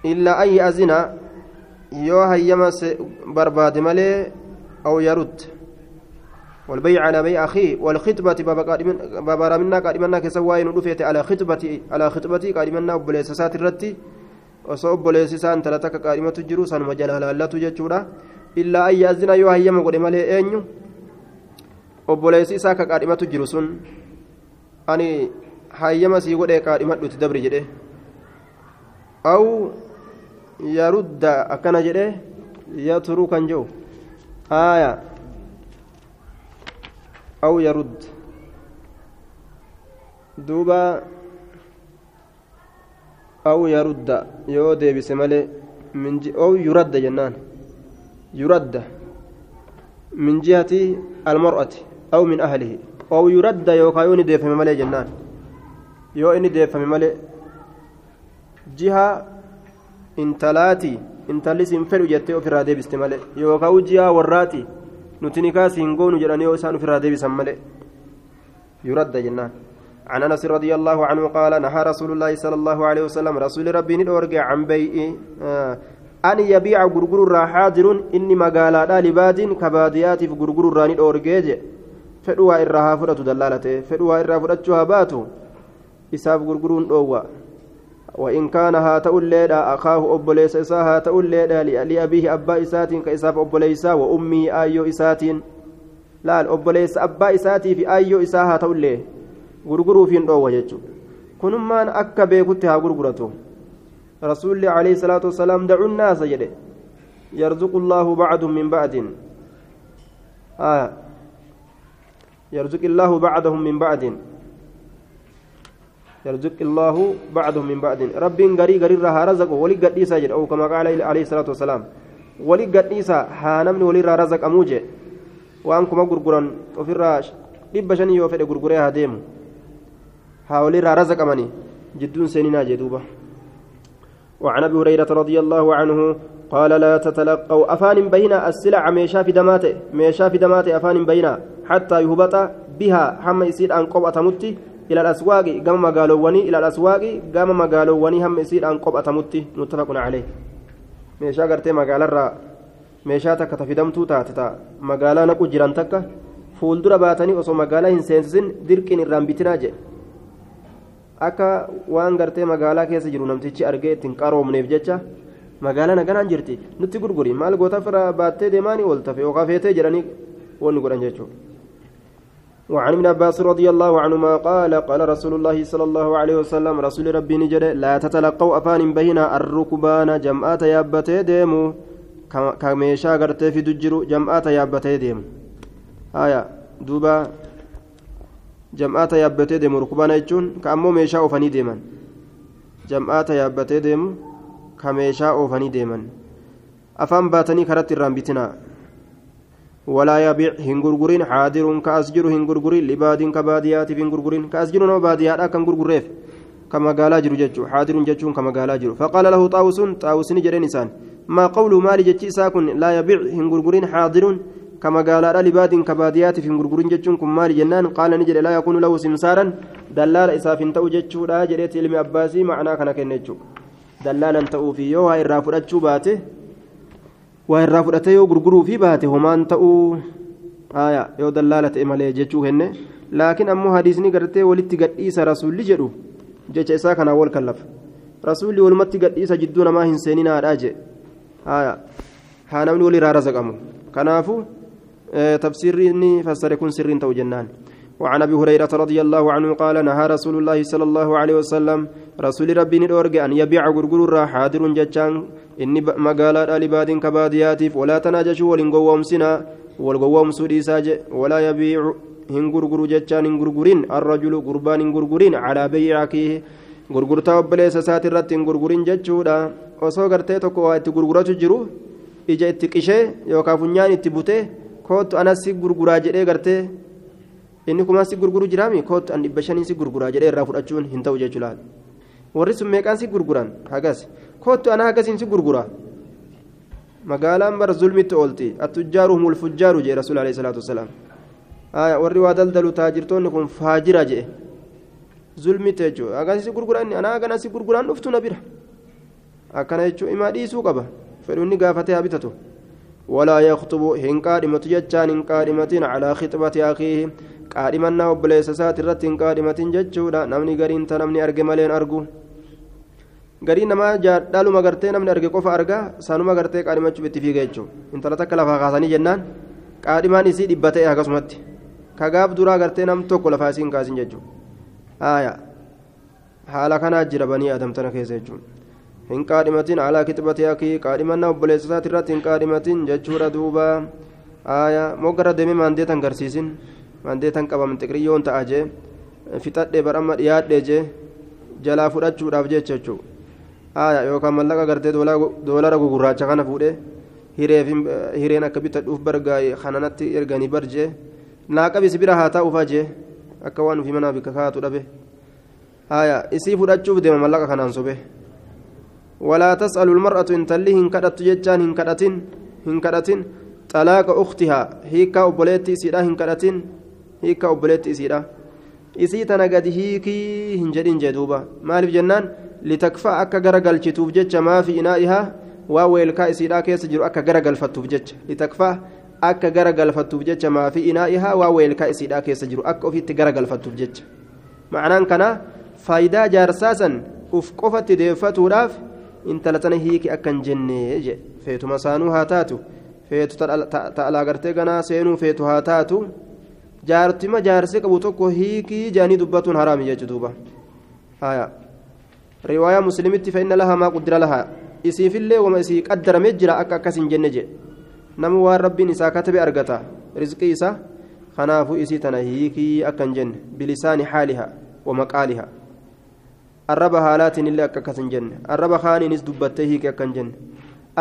إلا أن يأذن يو هيما برباد ملي أو يرد. والبيع على بيع أخيه والخطبة بابا رامنا قادمنا كسواين ودفيت على خطبتي على خطبتي قادمنا وبليسسات الرتي tala takka qaadhimatu jiru sanuma jala halaalatu jechuudha illaa an yaazina yoo hayyama godhe malee eenyu obboleessi isaa ka qaadhimatu jiru sun ani hayyama sii godhee qaadhimadhuti dabri jedhe aw yarudda akkana jedhe yaturuu kan jedhu aya aw yarudd duuba aw yarudda yoo deebise malee aw yuradda jennaan min jihati almar'ati aw min ahlihi aw yuradda yookaa yoo inni deeffame malee jennaan yoo inni deeffame malee jiha intalaati intalli siin fedhu jettee ofirraa deebiste malee yookaan jiha warraati nuti nikaa siin goonu jedhanii yoo isaan ofirraa deebisan malee yuradda jennaan عن انس رضي الله عنه قال نهى رسول الله صلى الله عليه وسلم رسول ربي ندورج عن بيع أن يبيع غرغر حاضر إني مقالا لباد كباديات في غرغر راني دورجيج فدوا إرها فرة دلالته. فدوا إرها فرة باتو. إساف غرغر دوا وإن كان هات الليلة أخاه أبوليس إسا هات الليلة لأبيه أبا إساتين كإساف أبوليسا وأمي آيو إساتين. لا الأبوليس أبا إساتي في آيو إسا هات الليلة gurguruufiin dhoowwa jechuudha kunummaan akka beekutti haa gurguratu rasuulli alayhi salaatu wasalaam dacu naasa jedhe yarzuqu llaahu bacdum min bacdin يرزق الله بعدهم من بعد يرزق الله بعدهم من بعد رب غري غري رها رزق ولي قديسا جد أو كما قال عليه الصلاه والسلام ولي قديسا هانمني ولي رزق اموجه وانكم غرغران وفي الراش dhibba shanii yoo fedhe gurguree haa deemu haa walirraa razaqamanii jidduun seeninaa jee duuba وعن أبي هريرة رضي الله عنه قال لا تتلقوا أفان بينا السلع ميشا في دماته ميشا في دماته أفان بينا حتى يهبط بها هم يصير أن قبعه متي إلى الأسواق قام مقالوني إلى الأسواق قام مقالوني هم يصير أن قبعه متي متفق عليه. ميشا غرتي مقالرا ميشا تك تفدمتو تاتتا. مقالا نقو جيران تك fuuldura baatanii osoo magaalaa hin seensisin dirqiin irraan bitinaa jedhe akka waan gartee magaalaa keessa jiru namtichi argee ittiin qaroomneef jecha magaalaa naganaan jirti nutti gurguri maal goota fira baattee deemaanii ol tafe yookaan feetee jedhanii wanni godhan jechuudha. وعن ابن عباس رضي الله عنهما قال قال رسول الله صلى الله عليه وسلم رسول ربي نجد لا تتلقوا أفان بهنا الركبان جمعات يابتي ديمو كميشا قرتي في دجرو جمعات يابتي ديمو haya duuba jam'aata yaabbatee deemu rukubaana jechuun ka ammoo meeshaa oofanii deeman jam'aata yaabbatee deemu ka meeshaa oofanii deeman afaan baatanii karatti irraan bitinaa walaa yabiic hin gurgurin xaadirun ka as jiru hin gurgurin libaadiin ka baadiyyaatiif hin gurgurin ka as jiru nama baadiyyaadha kan gurgurreef ka magaalaa jiru jechuu xaadirun jechuun ka magaalaa jiru faqaala lahu xaawusun xaawusini jedheen isaan maa qawlu maali jechi isaa kun laa yabiic hin gurgurin xaadirun كمقالا لباد كباديات في غرغرين جتشون كم مال جنان قال نجد لا يكون له سمسارا. دلال إساف تأو جتشو لا جريت علم أباسي معنا كان كنجو دلالا تأو في يو هاي الرافرة باته. وهي الرافرة يو غرغرو في باته همان تأو آية يو دلالة إمالي جتشو هن لكن أمو حديثني قرتي ولتي قد إيسا رسول جدو. جتش إسا كان أول كلف. رسولي ولمتي قد إيسا جدونا ما هنسينينا راجع آية هانمني ولي رارزق أمو. كنافو تفسيرني فسر يكون سر تو جنان وعن أبي هريرة رضي الله عنه قال نهى رسول الله صلى الله عليه وسلم رسول ربي ندورج أن يبيع غرغر حاضر جچان إني مقالا لباد كباديات ولا تناجشوا ولنقومسنا والقومسوا ديساج ولا يبيع gurguru jechaan hin gurgurin arrajulu gurbaan hin gurgurin calaa bayyi akiihi gurgurtaa obboleessa isaati irratti hin gurgurin jechuudha osoo gartee tokko waa itti gurguratu jiru ija kootu anas si gurguraa jedhee gartee inni kumaa si gurguru jiraami kootu an dhibba shanii si gurguraa jedhee irraa fudhachuun hin ta'u jechuudha warri sun meeqaan si gurguran hagas kootu ana hagasiin si gurgura magaalaan bara zulmitti oolti attujjaaru humul fujjaaru jee rasuul alayhi salaatu wasalaam warri waa daldalu taajirtoonni kun faajira jee zulmitti jechuudha hagas si gurguran ana hagana si gurguraan dhuftu na bira akkana jechuun imaa dhiisuu qaba fedhu inni gaafatee haa. ولا يخطب هن قادمة جتان هن قادمة على خطبة أخيه قادمنا وبليس سات الرت هن قادمة جتشودا نمني قرين تنمني أرجو ملين أرجو garii namaa dhaaluma gartee namni arge qofa argaa sanuma gartee qaadhimachuuf itti fiiga jechuudha intala takka lafaa kaasanii jennaan qaadhimaan isii dhibba ta'e akkasumatti kagaaf duraa gartee nam tokko lafaa isiin kaasin jechuudha haala kanaa jira banii adamtana keessa jechuudha hin qaadhimatiin alaa kixbatee akii qaadhimannaa obboleessasaati irratti hin qaadhimatiin jechuudha duuba. Moggarra deemee maandeetan garsiisin? Maandeetan qabaman xiqriyyoon ta'a jee? Fixadhee baramma dhiyaadhee jee? Jalaa fudhachuudhaaf jecha jechuudha. aya yookaan mallaqa gartee doolara gugurraacha kana fuudhee hireen akka bitadhuuf bargaa'e kananatti erganii barjee naaqabis bira haa taa'uufaa jee? Akka waan ofii manaa bikka kaatu dhabe. Aya isii fudhachuuf deema mallaqa kanaan sobe walaa tas'alu lmar'atu intalli hin kadhattu jechaan hin kadhatin hin kadhatin xalaaqa uktihaa hiikkaa obboleetti isiidha hin kadhatin hiikkaa obboleetti isiidha isii tana gadi hiikii hin jedhin jee duuba maaliif jennaan litakfaa akka garagalchituuf jecha maa fi inaa'ihaa waa weelkaa isiidhaa keessa jiru akka garagalfattuuf jecha litakfaa akka garagalfattuuf jecha maa fi inaa'ihaa waa weelkaa isiidhaa keessa jiru akka ofiitti garagalfattuuf jecha ma'anaan kanaa faayidaa jaarsaa san uf qofatti deeffatuudhaaf intala tana hiiki akka hin jennee je feetuma saanuu haa taatu feetu ta'alaa gartee ganaa seenuu feetu haa taatu jaartima jaarsi qabu tokko hiikii jaanii dubbatuun haraami jechu duuba haya riwaayaa musliimitti fa'inna laha maa quddira laha isiifillee wama isii qaddaramee jira akka akkas hin nama waan rabbiin isaa katabe argata rizqii isaa kanaafuu isii tana hiikii akka jenne bilisaani haaliha wamaqaaliha arraba haalaatiin illee akka akkas hin jenne arraba kaaniinis dubbattee hiiki akka hin jenne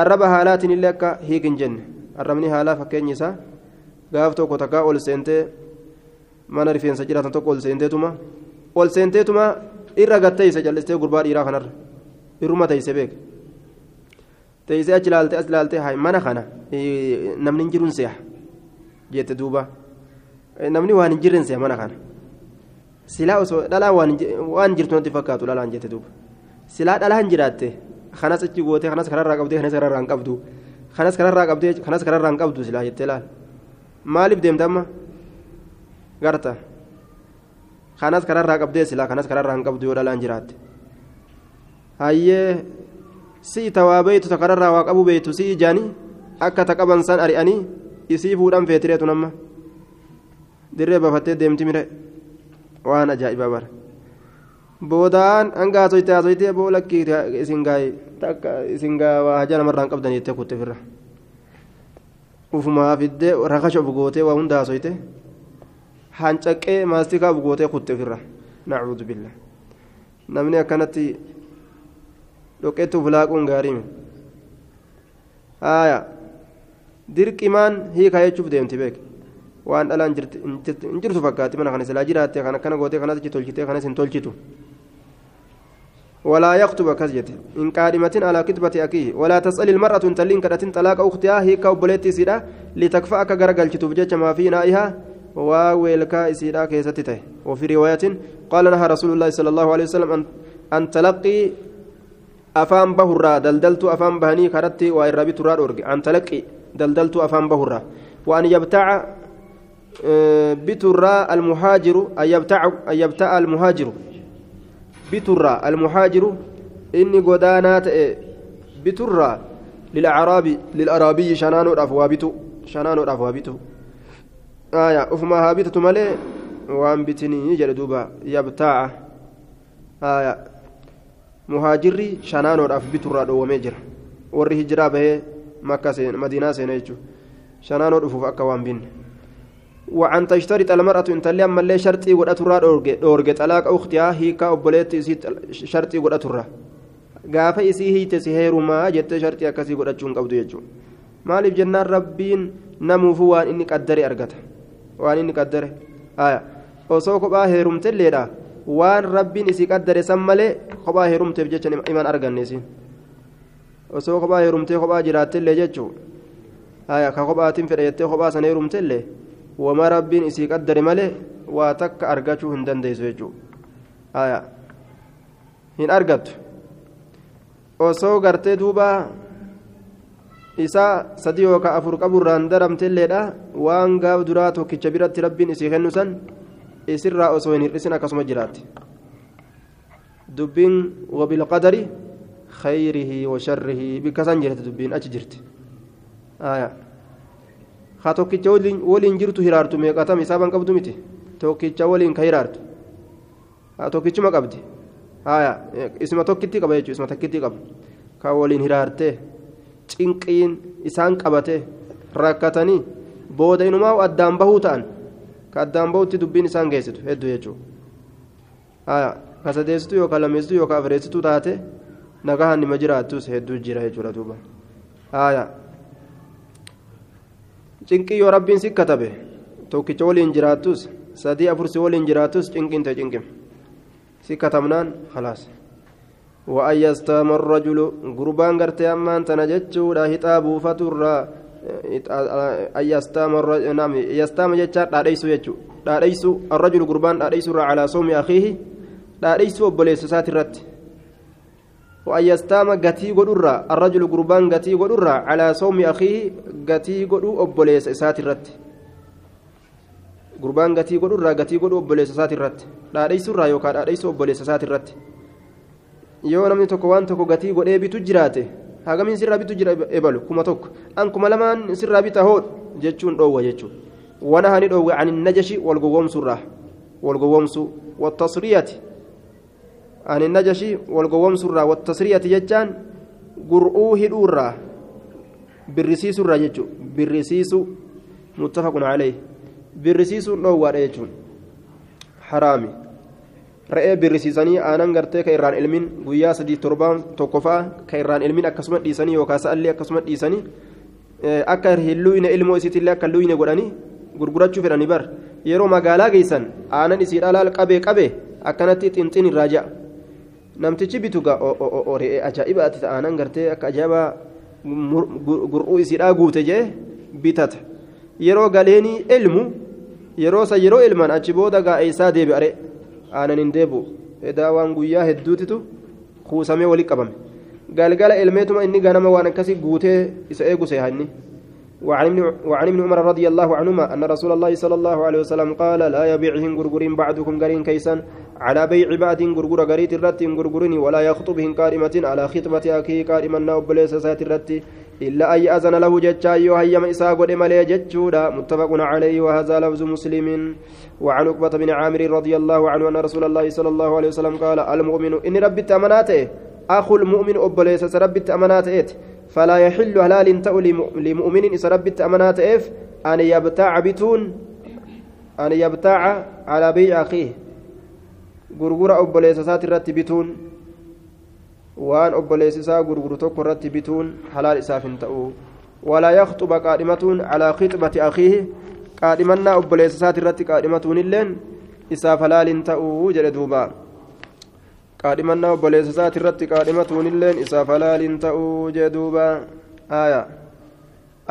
arraba haalaatiin illee akka hiiki hin jenne arrabni haalaa fakkeenyi isaa gaaf tokko takkaa ol seentee mana rifeensa jiraatan tokko ol seenteetuma ol seenteetuma irra gatteeyse callistee gurbaa dhiiraa kanarra irruma teeyse beek teeysee achi ilaalte as ilaalte hay mana kana namni hin jiruun seeha jette duuba namni waan hin jirren seeha mana kana silaa osoo dhalaa waan jirtu natti fakkaatu dhalaan jette duuba silaa dhalaan jiraatte kanas achi gootee kanas kararraa qabdee kanas kararraa hin qabdu kanas kararraa qabdee kanas kararraa hin qabdu silaa jettee laal maaliif deemta amma garta kanas kararraa qabdee silaa kanas kararraa hin qabdu yoo dhalaan jiraatte hayyee si tawaa beeytu ta kararraa waa qabu beeytu si ijaanii akka ta qaban san ari'anii isii fuudhan feetireetu namma dirree bafattee deemti mire waan ajaa'ibaa bara boodaan hanga haasoyte haasoyte boo lakkii isin gaa'e takka isin gaa waa hajaa namarraa hin qabdan jettee kutte firra ufumaa fiddee rakasha of gootee waa hunda haasoyte hancaqqee maastikaa of gootee kutte firra nacuudu billa namni akkanatti dhoqqeetti uf laaquun gaarii mi haaya dirqimaan hiikaa jechuuf deemti beek waan dhalaan hin jirtu fakkaatti. Mana kana silaa jiraatte kan akkana gootee kanas tolchitee kanas hin tolchitu. ولا يخطب كزيت إن قادمة على كتبة أكيه ولا تسأل المرأة تلين كدتين طلاق أختها هيك وبليتي سيدا لتكفأك غرقل تتوبجج ما في نائها وويلكا سيدا كيستته وفي رواية قال نهى رسول الله صلى الله عليه وسلم أن, أن تلقي أفام بهرا دلدلت أفام بهني كرتي وإرابي تراد أن تلقي دلدلت أفام بهرا وأن يبتع بترى المهاجر أن يبتع أن يبتع المهاجر. بترى المهاجر إني قدانات بترى للأعرابي للأرابي شنان الأفوابت شنان الأفوابت آية أفما هابتة ملي وأن بتني يجر دوبا يبتاع آية مهاجري شنان الأف بترى hijiraa bahee makka seen madiinaa seena jechuudha shanaanoo dhufuuf akka waan binne وعن تشترط المرأة إن تلي أما اللي شرطي قد أترى دورج طلاق أختها هيكا أبوليت شرطي قد أترى قاف إسي هي تسهير ما جت شرطي أكسي قد أتشون قبض يجو مالف جنان ربين نمو فوان إني قدري أرقته وان إني قدري آية osoo kophaa heerumtelleedha waan rabbiin isii qaddare san malee kophaa heerumteef jecha iman arganne isin osoo kophaa heerumtee kophaa jiraattellee jechuu aya ka kophaatiin fedha jettee kophaa sana heerumtellee isii qaddare malee waa takka argachuu hin dandeessu jechuudha aya hin argattu osoo gartee duuba isaa sadii yookaan afur qaburraan daramtelleedha waan gaaf duraa tokkicha biratti rabbiin isii kennu san isirraa osoo hin hir'isin akkasuma jiraatti dubbiin wabilqadari خيره وشره بكسان جرت دبين أتش جرت آية haa tokkicha waliin jirtu hiraartu meeqatam isaaban qabdu miti tokkicha waliin ka hiraartu haa tokkichuma qabdi haya isma tokkitti qaba jechuudha isma tokkitti qaba ka waliin hiraartee cinqiin isaan qabate rakkatanii booda inumaa addaan bahuu ta'an ka addaan bahutti dubbiin isaan geessitu hedduu jechuudha haya ka yookaan lameessitu yookaan afreessitu taate nagahaan nima jiraattus hedduu jira jechuudha duuba haya. Cinqii yoo rabbiin si katabe tokkicha waliin jiraattus sadii afur si waliin jiraattus cinqiin ta'e cinqim si katabnaan khalaas. وأن يستام الرجل قربان قرتي أمان تنجتشو لا هتابو فترة أن يستام الرجل نعم يستام جتشا لا ليسو يجو لا ليسو الرجل قربان لا ليسو وأن يستام قتي قدرة الرجل قربان قتي قدرة على صوم أخيه قتي قدو أبوليس ساترت قربان قتي قدرة قتي قدو أبوليس ساترت لا ليس الرا يوكا لا ليس أبوليس ساترت yoo namni tokko waan tokko gatii godhee bitu jiraate hagamiin sirraa bitu jira ebalu kuma tokko an kuma lamaan sirraa bita hoodhu jechuun dhoowwa jechuudha wana hani dhoowwe ani najashi wal gowwomsurraa wal gowwomsuu wattasriyati ani najashi wal gowwomsurraa wattasriyati jechaan gur'uu hidhuurraa birrisiisurraa jechuudha birrisiisu muttafaqun calee birrisiisuun dhoowwaadha jechuun. Haraami. re'ee birrisiisanii aanan gartee ka irraan ilmin guyyaa sadii torbaan tokko fa'a ka irraan ilmin akkasuma dhiisanii yookaan sa'allee akkasuma dhiisanii akka hin luyne ilmoo isiitillee akka luyne godhanii gurgurachuu fedhanii bar. Yeroo magaalaa geessan aanan isiidhaa laal qabee qabee akkanatti xinxin irraa ja'a namtichi bitu re'ee ajaa'ibaati aanan gartee akka ajaa'ibaa gur'uu isiidhaa guute jee bitata yeroo galeenii ilmu yeroo san yeroo ilman achi booda gaa eessaa deebi'are. aanan hin deebi'u. Edaa waan guyyaa hedduutitu kuusamee walitti qabame. Galgala ilmeetuma inni ganama waan akkasii guutee isa eegu seehanni وعن ابن عمر رضي الله عنهما أن رسول الله صلى الله عليه وسلم قال لا يبيعهم غرغرين بعدكم غرين كيسا على بيع بعد غرغر غريت الرت غرغرني ولا يخطبهم قائمة على خطبة أخيه قائما نوبليس سات الرت إلا أن يأذن له جتشا يهيم إساق ودمالي جتشودا متفق عليه وهذا لفظ مسلم. وعن عقبة بن عامر رضي الله عنه أن رسول الله صلى الله عليه وسلم قال المؤمن إن ربي تأمناته أخو المؤمن أبليس ربي تأمناته. فلا يحل هلال تأو لمؤمن إذا ربي تأمناته أن يبتاع بتون أن يبتاع على بيع أخيه غرغرة أبليس سات بتون waan obboleessi isaa gurguru tokko irratti bituun halaal isaaf hin ta'u walaa yakxuba qaadhimatuun calaa khixbati akiihi qaadhimannaa obboleessa isaati irratti qaadhimatuun illeen isaaf halaal hin ta'u jedhe duuba qaadhimannaa obboleessa isaati irratti qaadhimatuun illeen isaaf halaal hin ta'u jedhe duuba aya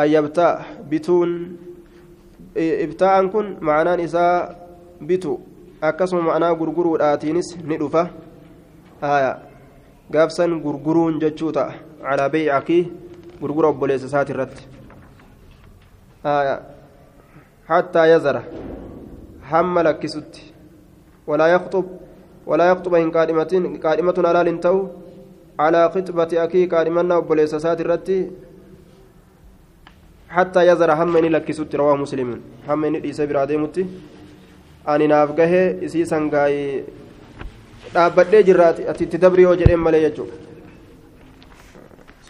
ayyabtaa bituun ibtaa'an kun ma'anaan isaa bitu akkasuma ma'anaa gurguruudhaatiinis ni dhufa aya gaafsan gurguruun jechuu ta'a calaa beeycakii gurgura obboleessa isaati irratti hattaa yazara hamma lakkisutti walaa yakxub ولا يخطب إن قادمة قادمة على لنتو على خطبة أكي قادمنا وبليسسات الرتي حتى يزر همني لك ست رواه مسلم همني ليس برادي متي ani naaf gahee isii sangaayee dhaabadhee jirraati ati itti dabrii hoo jedheen malee jechuudha.